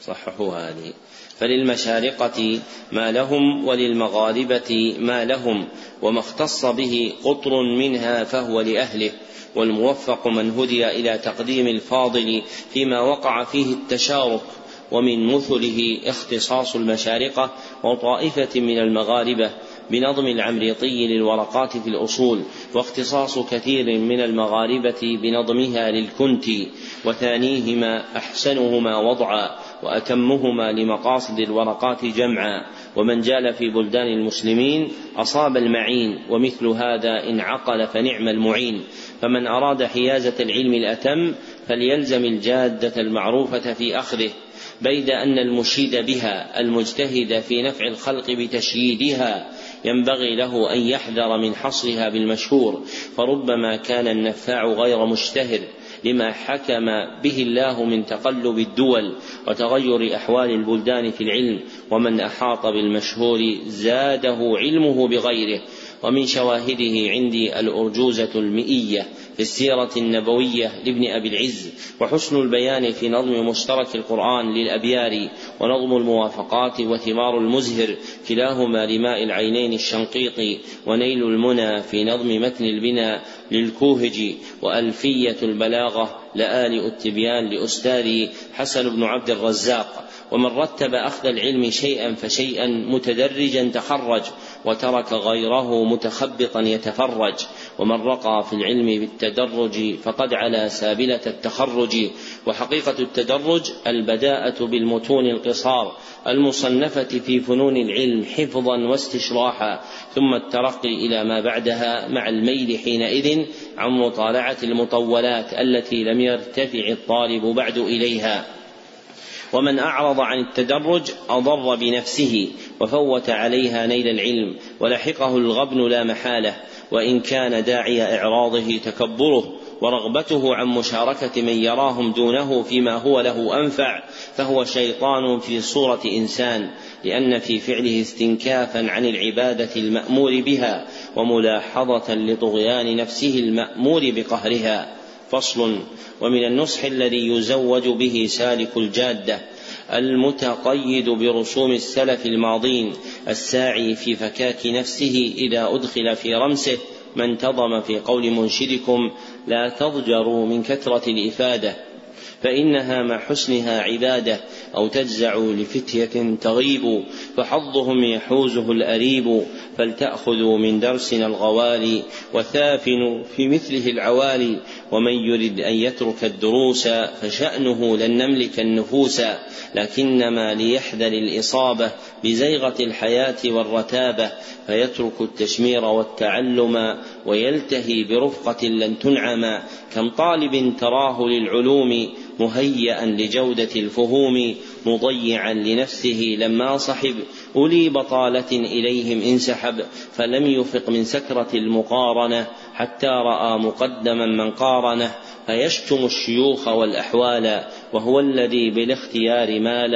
صححوا هذه. فللمشارقة ما لهم وللمغاربة ما لهم وما اختص به قطر منها فهو لأهله. والموفق من هدي إلى تقديم الفاضل فيما وقع فيه التشارك ومن مثله اختصاص المشارقة وطائفة من المغاربة. بنظم العمريطي للورقات في الأصول واختصاص كثير من المغاربة بنظمها للكنتي وثانيهما أحسنهما وضعا وأتمهما لمقاصد الورقات جمعا. ومن جال في بلدان المسلمين أصاب المعين ومثل هذا إن عقل فنعم المعين. فمن أراد حيازة العلم الأتم فليلزم الجادة المعروفة في أخذه. بيد أن المشيد بها المجتهد في نفع الخلق بتشييدها. ينبغي له أن يحذر من حصرها بالمشهور فربما كان النفاع غير مشتهر لما حكم به الله من تقلب الدول وتغير أحوال البلدان في العلم ومن أحاط بالمشهور زاده علمه بغيره ومن شواهده عندي الأرجوزة المئية. في السيرة النبوية لابن أبي العز وحسن البيان في نظم مشترك القرآن للأبيار ونظم الموافقات وثمار المزهر كلاهما لماء العينين الشنقيط ونيل المنى في نظم متن البناء للكوهج وألفية البلاغة لآل التبيان لأستاذ حسن بن عبد الرزاق. ومن رتب أخذ العلم شيئا فشيئا متدرجا تخرج وترك غيره متخبطا يتفرج ومن رقى في العلم بالتدرج فقد على سابلة التخرج وحقيقة التدرج البداءة بالمتون القصار المصنفة في فنون العلم حفظا واستشراحا ثم الترقي إلى ما بعدها مع الميل حينئذ عن مطالعة المطولات التي لم يرتفع الطالب بعد إليها ومن أعرض عن التدرج أضر بنفسه وفوت عليها نيل العلم ولحقه الغبن لا محالة وإن كان داعي إعراضه تكبره ورغبته عن مشاركة من يراهم دونه فيما هو له أنفع فهو شيطان في صورة إنسان لأن في فعله استنكافا عن العبادة المأمور بها وملاحظة لطغيان نفسه المأمور بقهرها فصل ومن النصح الذي يزوج به سالك الجادة المتقيد برسوم السلف الماضين الساعي في فكاك نفسه إذا أدخل في رمسه ما انتظم في قول منشدكم لا تضجروا من كثرة الإفادة. فإنها مع حسنها عبادة أو تجزع لفتية تغيب فحظهم يحوزه الأريب فلتأخذوا من درسنا الغوالي وثافن في مثله العوالي ومن يرد أن يترك الدروس فشأنه لن نملك النفوس لكنما ليحذر الإصابة بزيغة الحياة والرتابة فيترك التشمير والتعلم ويلتهي برفقة لن تنعم كم طالب تراه للعلوم مهيئا لجودة الفهوم مضيعا لنفسه لما صحب. أولي بطالة إليهم انسحب فلم يفق من سكرة المقارنة حتى رأى مقدما من قارنه. فيشتم الشيوخ والأحوال وهو الذي بالاختيار مال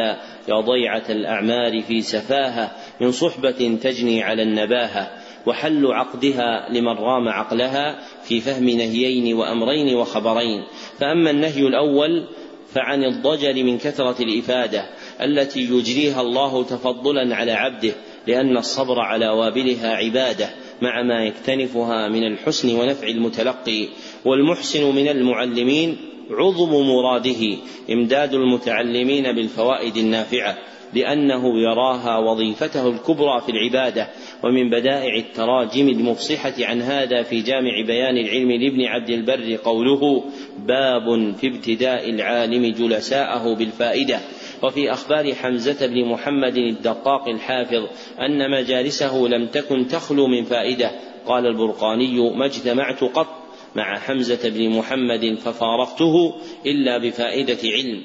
يا ضيعة الأعمار في سفاهة من صحبة تجني على النباهة وحل عقدها لمن رام عقلها في فهم نهيين وأمرين وخبرين. فأما النهي الأول فعن الضجر من كثرة الإفادة التي يجريها الله تفضلا على عبده لأن الصبر على وابلها عبادة. مع ما يكتنفها من الحسن ونفع المتلقي والمحسن من المعلمين عظم مراده إمداد المتعلمين بالفوائد النافعة لأنه يراها وظيفته الكبرى في العبادة ومن بدائع التراجم المفصحة عن هذا في جامع بيان العلم لابن عبد البر قوله باب في ابتداء العالم جلساءه بالفائدة وفي أخبار حمزة بن محمد الدقاق الحافظ أن مجالسه لم تكن تخلو من فائدة. قال البرقاني ما اجتمعت قط مع حمزة بن محمد ففارقته إلا بفائدة علم.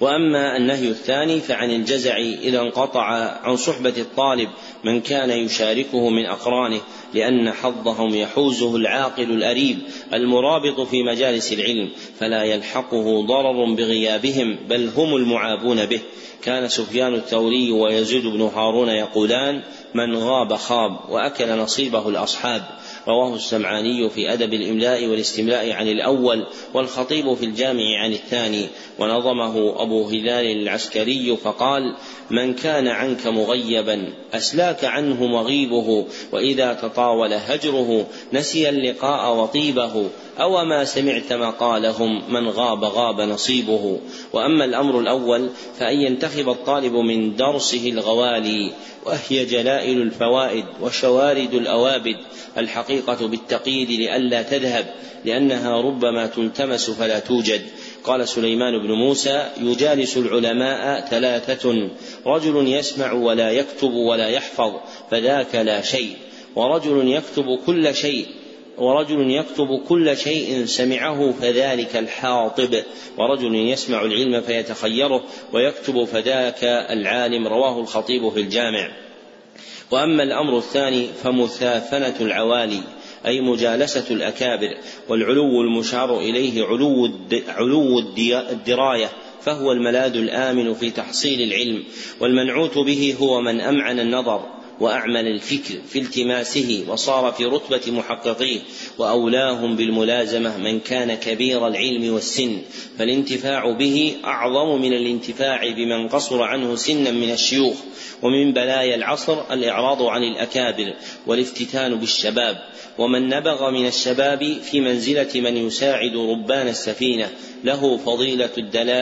وأما النهي الثاني فعن الجزع إذا انقطع عن صحبة الطالب من كان يشاركه من أقرانه لأن حظهم يحوزه العاقل الأريب المرابط في مجالس العلم فلا يلحقه ضرر بغيابهم بل هم المعابون به. كان سفيان الثوري ويزيد بن هارون يقولان من غاب خاب وأكل نصيبه الأصحاب رواه السمعاني في أدب الإملاء والاستملاء عن الأول والخطيب في الجامع عن الثاني. ونظمه أبو هلال العسكري فقال من كان عنك مغيبا أسلاك عنه مغيبه وإذا تطاول هجره نسي اللقاء وطيبه أو ما سمعت مقالهم من غاب غاب نصيبه. وأما الأمر الأول فأن ينتخب الطالب من درسه الغوالي وهي جلائل الفوائد وشوارد الأوابد الحقيقة بالتقييد لئلا تذهب لأنها ربما تلتمس فلا توجد. قال سليمان بن موسى يجالس العلماء ثلاثة رجل يسمع ولا يكتب ولا يحفظ فذاك لا شيء. ورجل يكتب كل شيء ورجل يكتب كل شيء سمعه فذلك الحاطب. ورجل يسمع العلم فيتخيره ويكتب فذاك العالم. رواه الخطيب في الجامع. وأما الأمر الثاني فمثافنة العوالي. أي مجالسة الأكابر والعلو المشار إليه علو علو الدراية فهو الملاذ الآمن في تحصيل العلم والمنعوت به هو من أمعن النظر وأعمل الفكر في التماسه وصار في رتبة محققيه وأولاهم بالملازمة من كان كبير العلم والسن. فالانتفاع به أعظم من الانتفاع بمن قصر عنه سنا من الشيوخ ومن بلايا العصر الإعراض عن الأكابر والافتتان بالشباب. ومن نبغ من الشباب في منزلة من يساعد ربان السفينة له فضيلة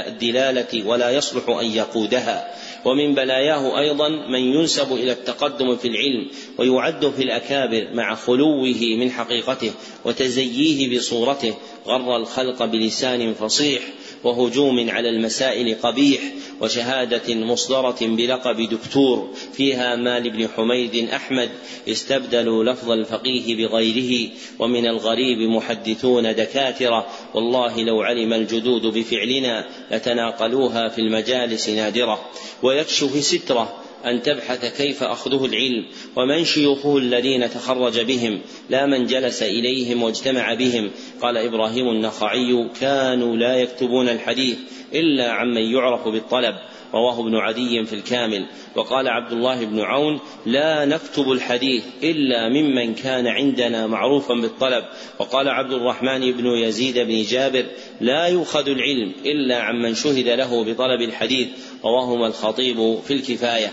الدلالة ولا يصلح أن يقودها. ومن بلاياه أيضا من ينسب إلى التقدم في العلم ويعد في الأكابر مع خلوه من حقيقته وتزييه بصورته غر الخلق بلسان فصيح وهجوم على المسائل قبيح وشهادة مصدرة بلقب دكتور فيها مال بن حميد أحمد استبدلوا لفظ الفقيه بغيره ومن الغريب محدثون دكاترة والله لو علم الجدود بفعلنا لتناقلوها في المجالس نادرة. ويكشف سترة أن تبحث كيف أخذه العلم ومن شيوخه الذين تخرج بهم. لا من جلس إليهم واجتمع بهم. قال إبراهيم النخعي كانوا لا يكتبون الحديث إلا عمن يعرف بالطلب. رواه ابن عدي في الكامل. وقال عبد الله بن عون لا نكتب الحديث إلا ممن كان عندنا معروفا بالطلب. وقال عبد الرحمن بن يزيد بن جابر لا يؤخذ العلم إلا عمن شهد له بطلب الحديث. رواهما الخطيب في الكفاية.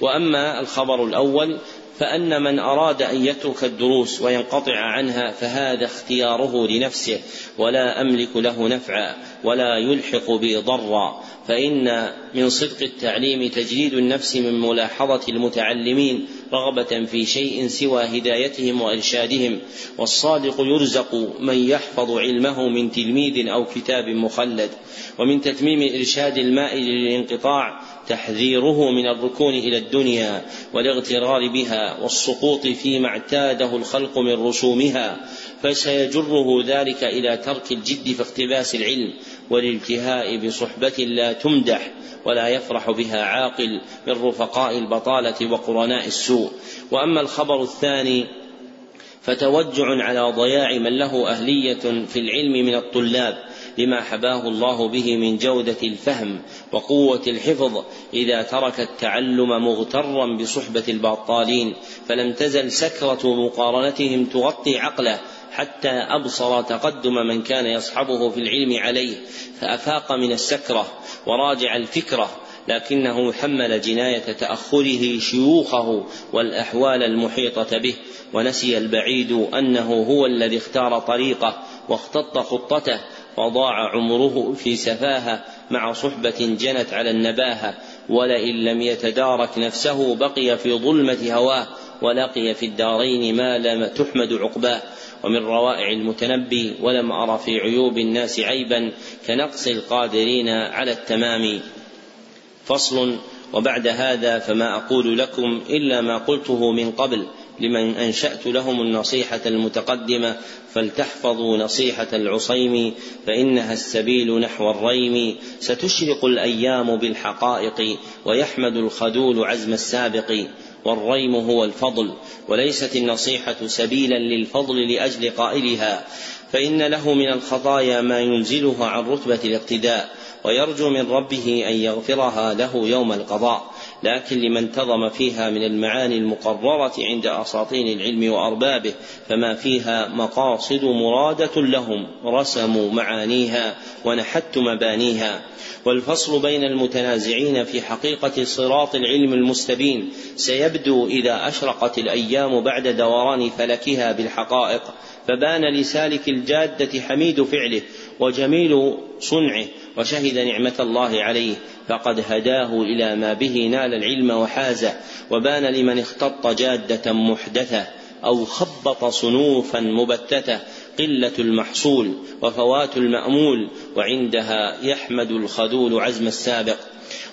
وأما الخبر الأول فأن من أراد أن يترك الدروس وينقطع عنها فهذا اختياره لنفسه ولا أملك له نفعا ولا يلحق بي ضرا. فإن من صدق التعليم تجريد النفس من ملاحظة المتعلمين رغبة في شيء سوى هدايتهم وإرشادهم. والصادق يرزق من يحفظ علمه من تلميذ أو كتاب مخلد. ومن تتميم إرشاد المائل للانقطاع تحذيره من الركون إلى الدنيا والاغترار بها والسقوط فيما اعتاده الخلق من رسومها فسيجره ذلك إلى ترك الجد في اقتباس العلم والالتهاء بصحبة لا تمدح ولا يفرح بها عاقل من رفقاء البطالة وقرناء السوء. وأما الخبر الثاني فتوجع على ضياع من له أهلية في العلم من الطلاب لما حباه الله به من جودة الفهم وقوة الحفظ إذا ترك التعلم مغترا بصحبة البطالين فلم تزل سكرة مقارنتهم تغطي عقله حتى أبصر تقدم من كان يصحبه في العلم عليه فأفاق من السكرة وراجع الفكرة لكنه حمل جناية تأخره شيوخه والأحوال المحيطة به ونسي البعيد أنه هو الذي اختار طريقه واختط خطته وضاع عمره في سفاهة مع صحبة جنت على النباهة ولئن لم يتدارك نفسه بقي في ظلمة هواه ولقي في الدارين ما لم تحمد عقباه. ومن روائع المتنبي ولم أر في عيوب الناس عيبا كنقص القادرين على التمام. فصل وبعد هذا فما أقول لكم إلا ما قلته من قبل. لمن أنشأت لهم النصيحة المتقدمة فلتحفظوا نصيحة العصيم فإنها السبيل نحو الريم. ستشرق الأيام بالحقائق ويحمد الخدول عزم السابق. والريم هو الفضل وليست النصيحة سبيلا للفضل لأجل قائلها. فإن له من الخطايا ما ينزله عن رتبة الاقتداء ويرجو من ربه أن يغفرها له يوم القضاء. لكن لمن انتظم فيها من المعاني المقررة عند أساطين العلم وأربابه فما فيها مقاصد مرادة لهم. رسموا معانيها ونحت مبانيها. والفصل بين المتنازعين في حقيقة صراط العلم المستبين. سيبدو إذا أشرقت الأيام بعد دوران فلكها بالحقائق فبان لسالك الجادة حميد فعله وجميل صنعه. وشهد نعمة الله عليه فقد هداه إلى ما به نال العلم وحازه وبان لمن اختط جادة محدثة أو خبط صنوفا مبتتة قلة المحصول وفوات المأمول وعندها يحمد الخذول عزم السابق.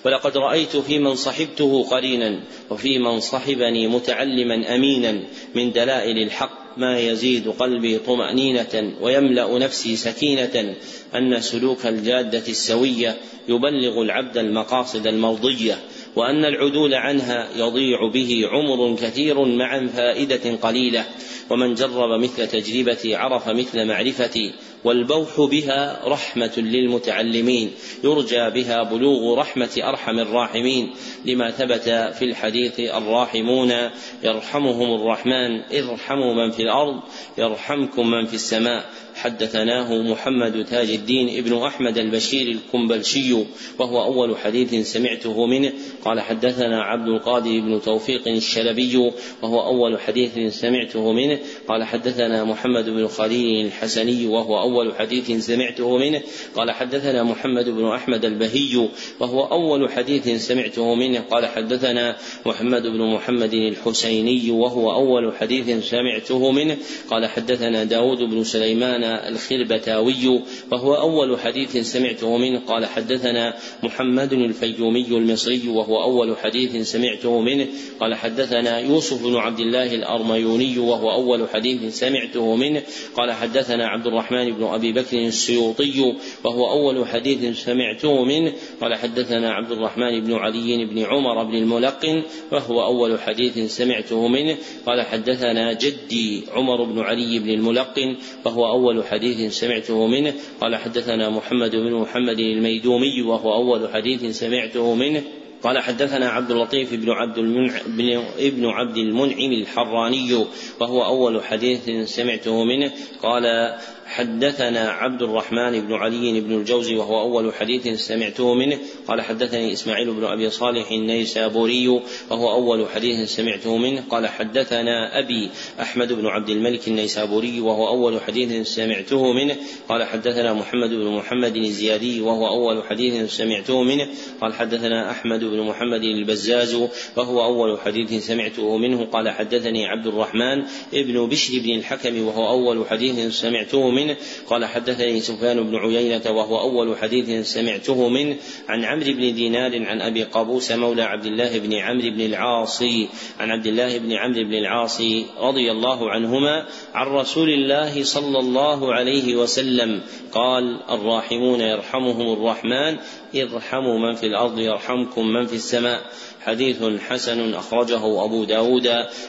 ولقد رأيت في من صحبته قرينا وفي من صحبني متعلما أمينا من دلائل الحق ما يزيد قلبي طمأنينة ويملأ نفسي سكينة أن سلوك الجادة السوية يبلغ العبد المقاصد المرضية. وأن العدول عنها يضيع به عمر كثير مع فائدة قليلة. ومن جرب مثل تجربتي عرف مثل معرفتي والبوح بها رحمة للمتعلمين. يرجى بها بلوغ رحمة أرحم الراحمين. لما ثبت في الحديث الراحمون يرحمهم الرحمن ارحموا من في الأرض يرحمكم من في السماء. حدثناه محمد تاج الدين ابن أحمد البشير الكنبلشي وهو أول حديث سمعته منه. قال حدثنا عبد القادر بن توفيق الشلبي وهو أول حديث سمعته منه. قال حدثنا محمد بن خليل الحسني وهو أول حديث سمعته منه. قال حدثنا محمد بن أحمد البهي وهو أول حديث سمعته منه. قال حدثنا محمد بن محمد الحسيني وهو أول حديث سمعته منه. قال حدثنا داود بن سليمان الخربتاوي وهو أول حديث سمعته منه. قال حدثنا محمد الفيومي المصري وهو أول حديث سمعته منه. قال حدثنا يوسف بن عبد الله الأرميوني وهو أول حديث سمعته منه. قال حدثنا عبد الرحمن بن أبي بكر السيوطي وهو أول حديث سمعته منه. قال حدثنا عبد الرحمن بن علي بن عمر بن الملقن وهو أول حديث سمعته منه. قال حدثنا جدي عمر بن علي بن الملقن وهو أول أول حديث سمعته منه. قال حدثنا محمد بن محمد الميدومي وهو أول حديث سمعته منه. قال حدثنا عبد اللطيف بن عبد المنع بن ابن عبد المنعم الحراني وهو أول حديث سمعته منه. قال حدثنا عبد الرحمن بن علي بن الجوزي وهو أول حديث سمعته منه. قال حدثني إسماعيل بن أبي صالح النيسابوري وهو أول حديث سمعته منه. قال حدثنا أبي أحمد بن عبد الملك النيسابوري وهو أول حديث سمعته منه. قال حدثنا محمد بن محمد الزيادي وهو أول حديث سمعته منه. قال حدثنا أحمد بن محمد البزاز وهو أول حديث سمعته منه. قال حدثني عبد الرحمن ابن بشر بن الحكم وهو أول حديث سمعته منه. قال حدثني سفيان بن عيينة وهو أول حديث سمعته منه عن عمرو بن دينار عن أبي قابوس مولى عبد الله بن عمرو بن العاص عن عبد الله بن عمرو بن العاص رضي الله عنهما عن رسول الله صلى الله عليه وسلم. قال الراحمون يرحمهم الرحمن ارحموا من في الأرض يرحمكم من في السماء. حديث حسن أخرجه أبو داود.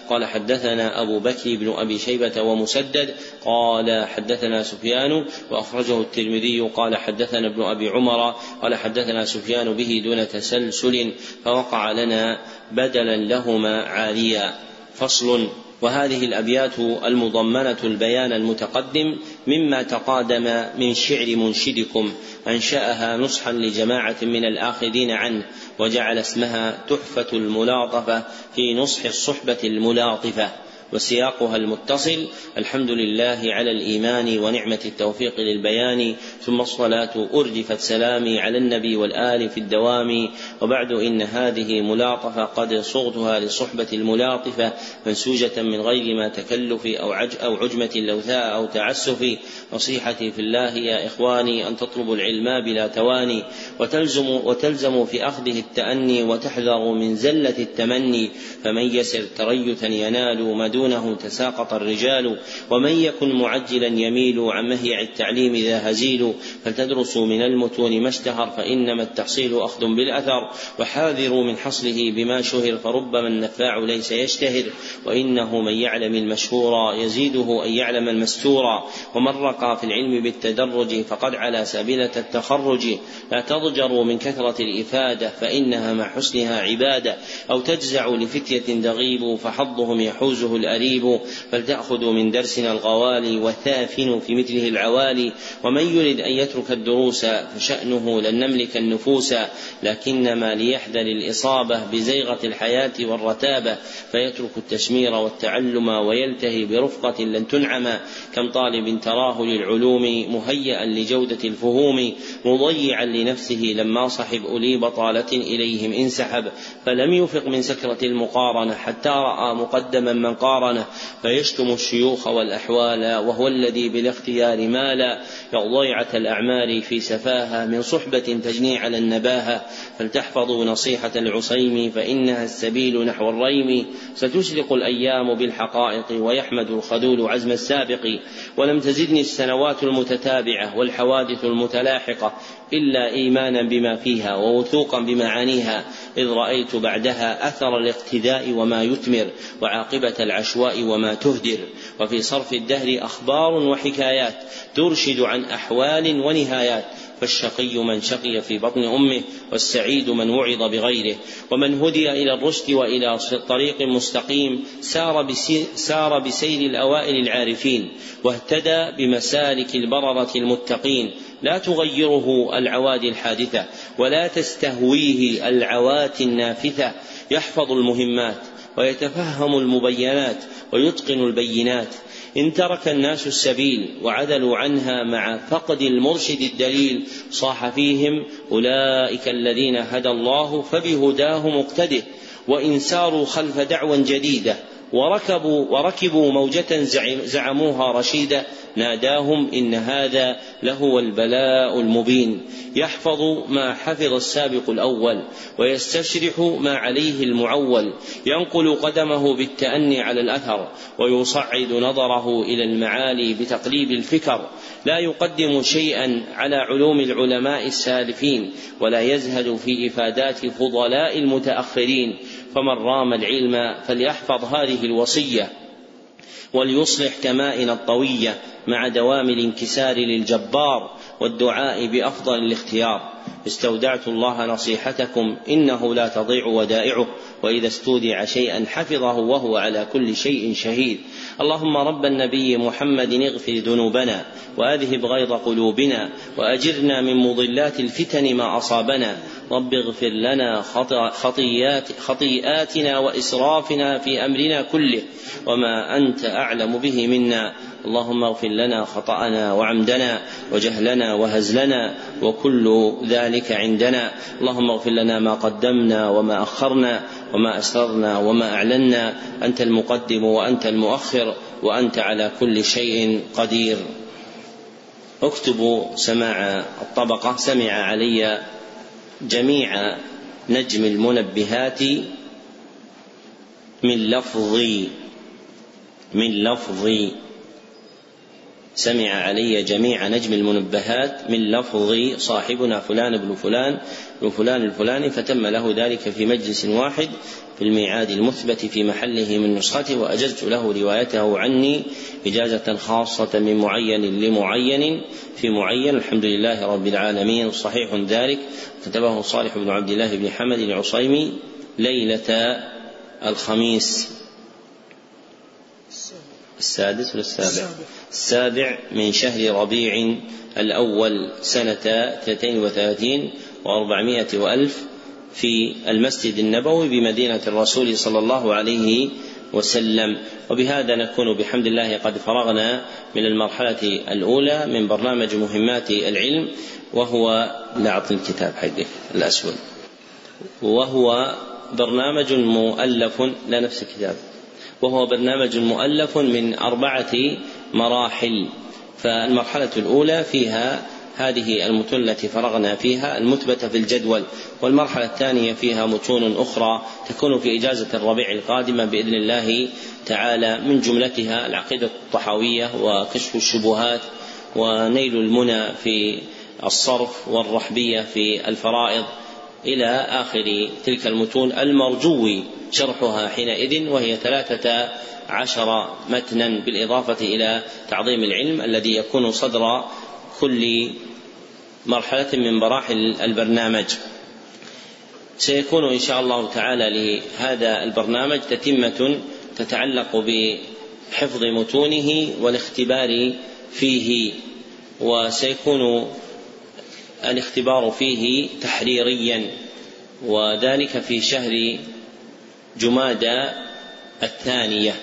قال حدثنا أبو بكر بن أبي شيبة ومسدد. قال حدثنا سفيان وأخرجه الترمذي. قال حدثنا ابن أبي عمر. قال حدثنا سفيان به دون تسلسل فوقع لنا بدلا لهما عاليا. فصل. وهذه الأبيات المضمنة البيان المتقدم مما تقادم من شعر منشدكم أنشأها نصحا لجماعة من الآخذين عنه. وجعل اسمها تحفة الملاطفة في نصح الصحبة الملاطفة. وسياقها المتصل الحمد لله على الإيمان ونعمة التوفيق للبيان ثم الصلاة أرجفت سلامي على النبي والآل في الدوام. وبعد إن هذه ملاطفة قد صغتها للصحبة الملاطفة منسوجة من غير ما تكلف أو عج أو عجمة لوثاء أو تعسف. نصيحتي في الله يا إخواني أن تطلبوا العلم بلا تواني وتلزم وتلزم في أخذه التأني وتحذروا من زلة التمني. فمن يسر تريثا ينال مدون دونه تساقط الرجال ومن يكن معجلا يميل عن مهيع التعليم ذا هزيل فلتدرسوا من المتون ما اشتهر فإنما التحصيل أخذ بالأثر وحاذروا من حصله بما شهر فربما النفاع ليس يشتهر وإنه من يعلم المشهور يزيده أن يعلم المستورا ومن رقى في العلم بالتدرج فقد على سبيلة التخرج. لا تضجروا من كثرة الإفادة فإنها مع حسنها عبادة. أو تجزع لفتية دغيب فحظهم يحوزه الأريب فلتأخذوا من درسنا الغوالي والثافن في مثله العوالي. ومن يرد أن يترك الدروس فشأنه لن نملك النفوس لكنما ليحذر الإصابة بزيغة الحياة والرتابة. فيترك التشمير والتعلم ويلتهي برفقة لن تنعم كم طالب تراه للعلوم مهيئا لجودة الفهوم مضيعا لنفسه لما صحب أولي بطالة إليهم انسحب فلم يفق من سكرة المقارنة حتى رأى مقدما من قال المقارنة فيشتم الشيوخ والأحوال وهو الذي بالاختيار مال كضيعة الأعمار في سفاهة من صحبة تجني على النباهة. فلتحفظوا نصيحة العصيم فإنها السبيل نحو الريم. ستشرق الأيام بالحقائق ويحمد الخذول عزم السابق. ولم تزدني السنوات المتتابعة والحوادث المتلاحقة إلا إيمانا بما فيها ووثوقا بمعانيها إذ رأيت بعدها أثر الاقتداء وما يثمر وعاقبة العشاء الأشواء وما تهدر وفي صرف الدهر أخبار وحكايات ترشد عن أحوال ونهايات فالشقي من شقي في بطن أمه والسعيد من وعظ بغيره ومن هدي إلى الرشد وإلى طريق مستقيم سار سار بسير الأوائل العارفين واهتدى بمسالك البررة المتقين لا تغيره العوادي الحادثة ولا تستهويه العوات النافثة. يحفظ المهمات ويتفهم المبينات ويتقن البينات. إن ترك الناس السبيل وعدلوا عنها مع فقد المرشد الدليل صاح فيهم أولئك الذين هدى الله فبهداه مقتده. وإن ساروا خلف دعوى جديدة وركبوا وركبوا موجة زعموها رشيدة ناداهم إن هذا لهو البلاء المبين. يحفظ ما حفظ السابق الأول ويستشرح ما عليه المعول. ينقل قدمه بالتأني على الأثر ويصعد نظره إلى المعالي بتقليب الفكر. لا يقدم شيئا على علوم العلماء السالفين ولا يزهد في إفادات فضلاء المتأخرين. فمن رام العلم فليحفظ هذه الوصية وليصلح كمائن الطوية مع دوام الانكسار للجبار والدعاء بأفضل الاختيار. استودعت الله نصيحتكم إنه لا تضيع ودائعه وإذا استودع شيئا حفظه وهو على كل شيء شهيد. اللهم رب النبي محمد اغفر ذنوبنا وأذهب غيظ قلوبنا وأجرنا من مضلات الفتن ما أصابنا. رب اغفر لنا خطيات خطيئاتنا وإسرافنا في أمرنا كله وما أنت أعلم به منا. اللهم اغفر لنا خطأنا وعمدنا وجهلنا وهزلنا وكل ذلك عندنا. اللهم اغفر لنا ما قدمنا وما أخرنا وما أسررنا وما أعلنا. أنت المقدم وأنت المؤخر وأنت على كل شيء قدير. اكتبوا سماع الطبقة سمع علي جميع نجم المنبهات من لفظي من لفظي. سمع علي جميع نجم المنبهات من لفظ صاحبنا فلان بن فلان بن فلان الفلاني فتم له ذلك في مجلس واحد في الميعاد المثبت في محله من نسخته وأجزت له روايته عني إجازة خاصة من معين لمعين في معين الحمد لله رب العالمين صحيح ذلك. كتبه صالح بن عبد الله بن حمد العصيمي ليلة الخميس. السادس ولا السابع؟ السابع. من شهر ربيع الأول سنة 32 وأربعمائة وألف في المسجد النبوي بمدينة الرسول صلى الله عليه وسلم. وبهذا نكون بحمد الله قد فرغنا من المرحلة الأولى من برنامج مهمات العلم وهو لا الكتاب حقك الأسود. وهو برنامج مؤلف لا نفس الكتاب. وهو برنامج مؤلف من أربعة مراحل. فالمرحلة الأولى فيها هذه المتون التي فرغنا فيها المثبتة في الجدول. والمرحلة الثانية فيها متون أخرى تكون في إجازة الربيع القادمة بإذن الله تعالى. من جملتها العقيدة الطحاوية وكشف الشبهات ونيل المنى في الصرف والرحبية في الفرائض. إلى آخر تلك المتون المرجو شرحها حينئذ وهي ثلاثة عشر متنا بالإضافة إلى تعظيم العلم الذي يكون صدر كل مرحلة من مراحل البرنامج. سيكون إن شاء الله تعالى لهذا البرنامج تتمة تتعلق بحفظ متونه والاختبار فيه وسيكون الاختبار فيه تحريريا وذلك في شهر جمادى الثانية.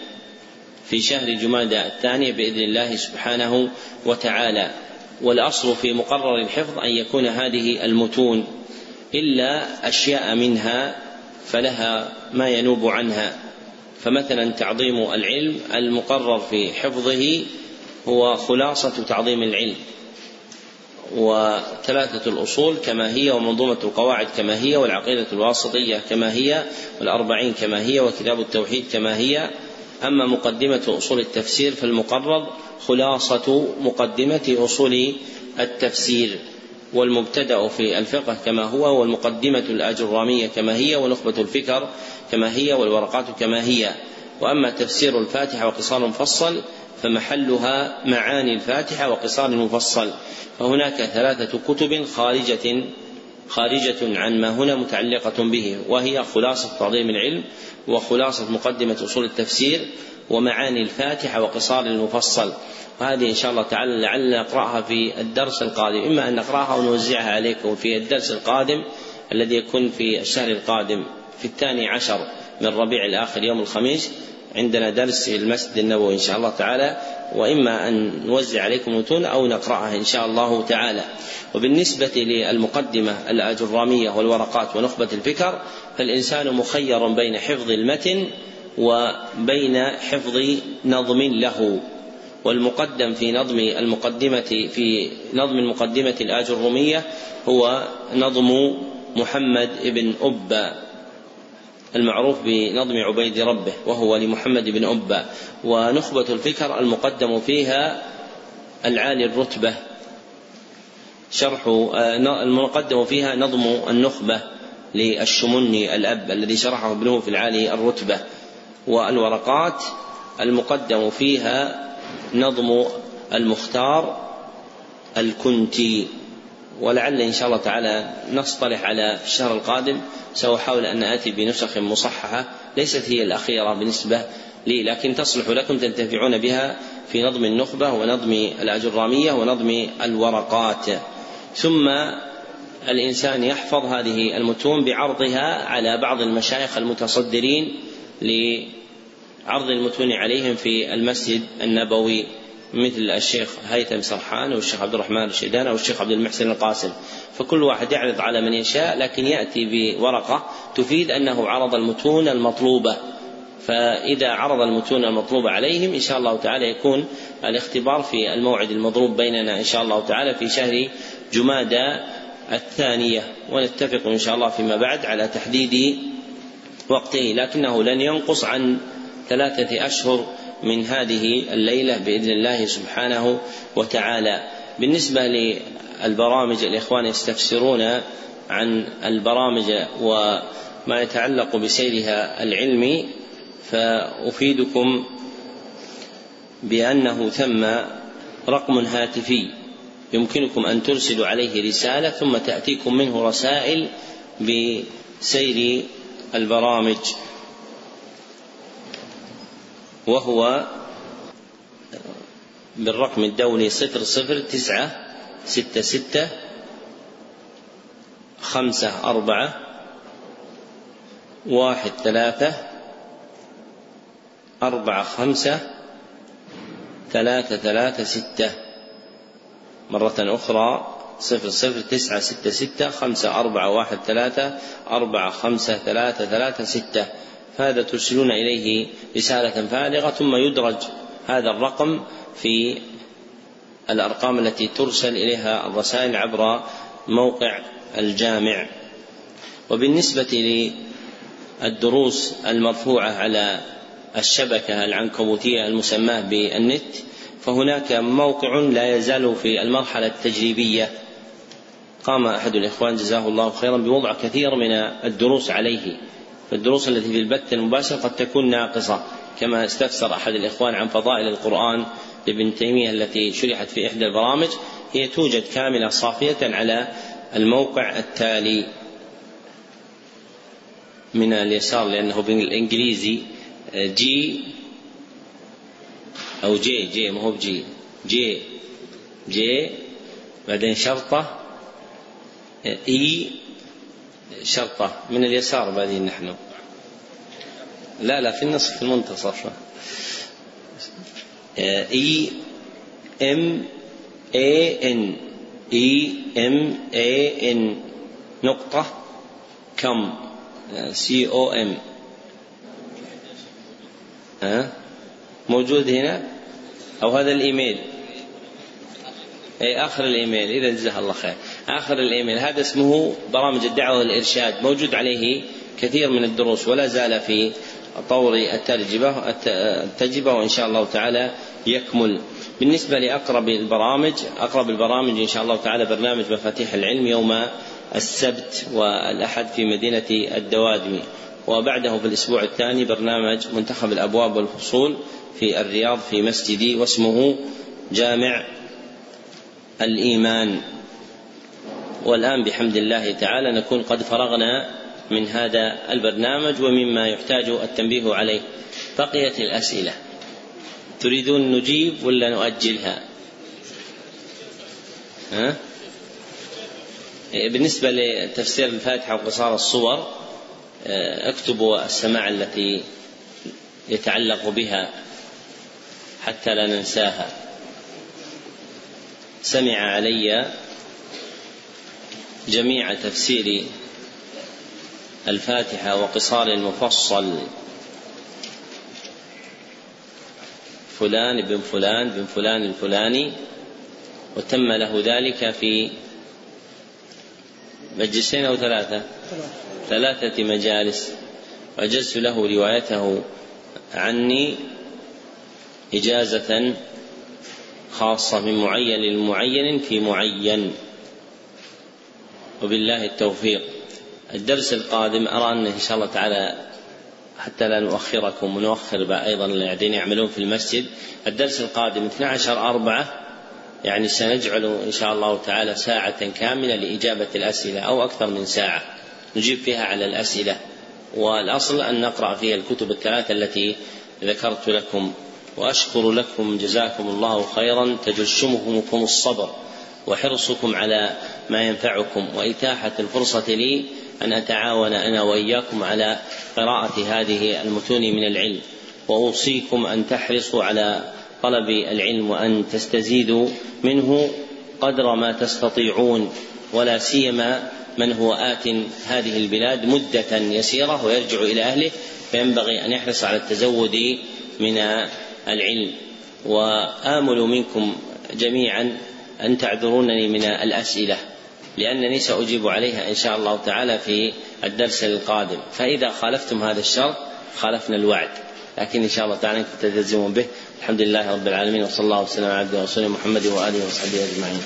في شهر جمادى الثانية بإذن الله سبحانه وتعالى. والأصل في مقرر الحفظ أن يكون هذه المتون إلا أشياء منها فلها ما ينوب عنها. فمثلا تعظيم العلم المقرر في حفظه هو خلاصة تعظيم العلم. وثلاثة الأصول كما هي ومنظومة القواعد كما هي والعقيدة الواسطية كما هي والأربعين كما هي وكتاب التوحيد كما هي. أما مقدمة أصول التفسير فالمقرر خلاصة مقدمة أصول التفسير والمبتدأ في الفقه كما هو والمقدمة الأجرامية كما هي ونخبة الفكر كما هي والورقات كما هي. وأما تفسير الفاتحة وقصار مفصل فمحلها معاني الفاتحة وقصار المفصل فهناك ثلاثة كتب خارجة خارجة عن ما هنا متعلقة به وهي خلاصة تعظيم العلم وخلاصة مقدمة أصول التفسير ومعاني الفاتحة وقصار المفصل. وهذه إن شاء الله تعالى لعل نقرأها في الدرس القادم. إما أن نقرأها أو نوزعها عليكم في الدرس القادم الذي يكون في الشهر القادم في الثاني عشر من ربيع الآخر يوم الخميس. عندنا درس في المسجد النبوي إن شاء الله تعالى وإما أن نوزع عليكم متون أو نقرأها إن شاء الله تعالى. وبالنسبة للمقدمة الأجرامية والورقات ونخبة الفكر فالإنسان مخير بين حفظ المتن وبين حفظ نظم له. والمقدم في نظم المقدمة في نظم المقدمة الآجرومية هو نظم محمد بن أبا. المعروف بنظم عبيد ربه وهو لمحمد بن أبا. ونخبة الفكر المقدم فيها العالي الرتبة. شرح آه، المقدم فيها نظم النخبة للشمني الأب الذي شرحه ابنه في العالي الرتبة. والورقات المقدم فيها نظم المختار الكنتي. ولعل إن شاء الله تعالى نصطلح على الشهر القادم سأحاول أن آتي بنسخ مصححة ليست هي الأخيرة بالنسبة لي لكن تصلح لكم تنتفعون بها في نظم النخبة ونظم الأجرامية ونظم الورقات. ثم الإنسان يحفظ هذه المتون بعرضها على بعض المشايخ المتصدرين لعرض المتون عليهم في المسجد النبوي. مثل الشيخ هيثم سرحان والشيخ عبد الرحمن الشيدان أو الشيخ عبد المحسن القاسم. فكل واحد يعرض على من يشاء لكن يأتي بورقة تفيد أنه عرض المتون المطلوبة. فإذا عرض المتون المطلوبة عليهم إن شاء الله تعالى يكون الاختبار في الموعد المضروب بيننا إن شاء الله تعالى في شهر جمادى الثانية. ونتفق إن شاء الله فيما بعد على تحديد وقته لكنه لن ينقص عن ثلاثة أشهر من هذه الليلة بإذن الله سبحانه وتعالى. بالنسبة للبرامج الإخوان يستفسرون عن البرامج وما يتعلق بسيرها العلمي فأفيدكم بأنه ثم رقم هاتفي. يمكنكم أن ترسلوا عليه رسالة ثم تأتيكم منه رسائل بسير البرامج. وهو بالرقم الدولي صفر صفر تسعة ستة ستة خمسة أربعة واحد ثلاثة أربعة خمسة ثلاثة ثلاثة ستة مرة أخرى صفر صفر تسعة ستة ستة خمسة أربعة واحد ثلاثة أربعة خمسة ثلاثة ثلاثة ستة فهذا ترسلون إليه رسالة فارغة ثم يدرج هذا الرقم في الأرقام التي ترسل إليها الرسائل عبر موقع الجامع. وبالنسبة للدروس المرفوعة على الشبكة العنكبوتية المسماة بالنت فهناك موقع لا يزال في المرحلة التجريبية. قام أحد الإخوان جزاه الله خيرا بوضع كثير من الدروس عليه. فالدروس التي في البث المباشر قد تكون ناقصة كما استفسر أحد الإخوان عن فضائل القرآن لابن تيمية التي شرحت في إحدى البرامج هي توجد كاملة صافية على الموقع التالي من اليسار لأنه بالإنجليزي جي أو جي جي ما هو بجي جي جي بعدين شرطة إي شرطة من اليسار بادين نحن. لا لا في النصف في المنتصف. E M E N. E M E N. نقطة. كم؟ C O M. ها موجود هنا؟ أو هذا الإيميل. أي آخر الإيميل. إذا جزاه الله خير. آخر الإيميل. هذا اسمه برامج الدعوة والإرشاد. موجود عليه كثير من الدروس ولا زال في طور التجربة التجربة وإن شاء الله تعالى يكمل. بالنسبة لأقرب البرامج أقرب البرامج إن شاء الله تعالى برنامج مفاتيح العلم يوم السبت والأحد في مدينة الدوادمي. وبعده في الأسبوع الثاني برنامج منتخب الأبواب والفصول في الرياض في مسجدي واسمه جامع الإيمان. والآن بحمد الله تعالى نكون قد فرغنا من هذا البرنامج ومما يحتاج التنبيه عليه. بقيت الأسئلة. تريدون نجيب ولا نؤجلها؟ ها؟ بالنسبة لتفسير الفاتحة وقصار الصور اكتبوا السماع التي يتعلق بها حتى لا ننساها. سمع علي جميع تفسير الفاتحة وقصار المفصل. فلان بن فلان بن فلان الفلاني. وتم له ذلك في مجلسين أو ثلاثة؟ ثلاثة مجالس. وأجزت له روايته عني إجازة خاصة من معين للمعين في معين. وبالله التوفيق. الدرس القادم أرى أنه إن شاء الله تعالى حتى لا نؤخركم ونؤخر أيضا الذين يعملون في المسجد. الدرس القادم 12 أربعة يعني سنجعل إن شاء الله تعالى ساعة كاملة لإجابة الأسئلة أو أكثر من ساعة. نجيب فيها على الأسئلة. والأصل أن نقرأ فيها الكتب الثلاثة التي ذكرت لكم. وأشكر لكم جزاكم الله خيرا تجشمكم الصبر. وحرصكم على ما ينفعكم. وإتاحة الفرصة لي أن أتعاون أنا وإياكم على قراءة هذه المتون من العلم. وأوصيكم أن تحرصوا على طلب العلم وأن تستزيدوا منه قدر ما تستطيعون ولا سيما من هو آت هذه البلاد مدة يسيرة ويرجع إلى أهله فينبغي أن يحرص على التزود من العلم. وآمل منكم جميعا أن تعذرونني من الأسئلة لأنني سأجيب عليها إن شاء الله تعالى في الدرس القادم. فإذا خالفتم هذا الشرط خالفنا الوعد. لكن إن شاء الله تعالى أنكم تلتزمون به. الحمد لله رب العالمين وصلى الله وسلم على عبده ورسوله محمد وآله وصحبه أجمعين.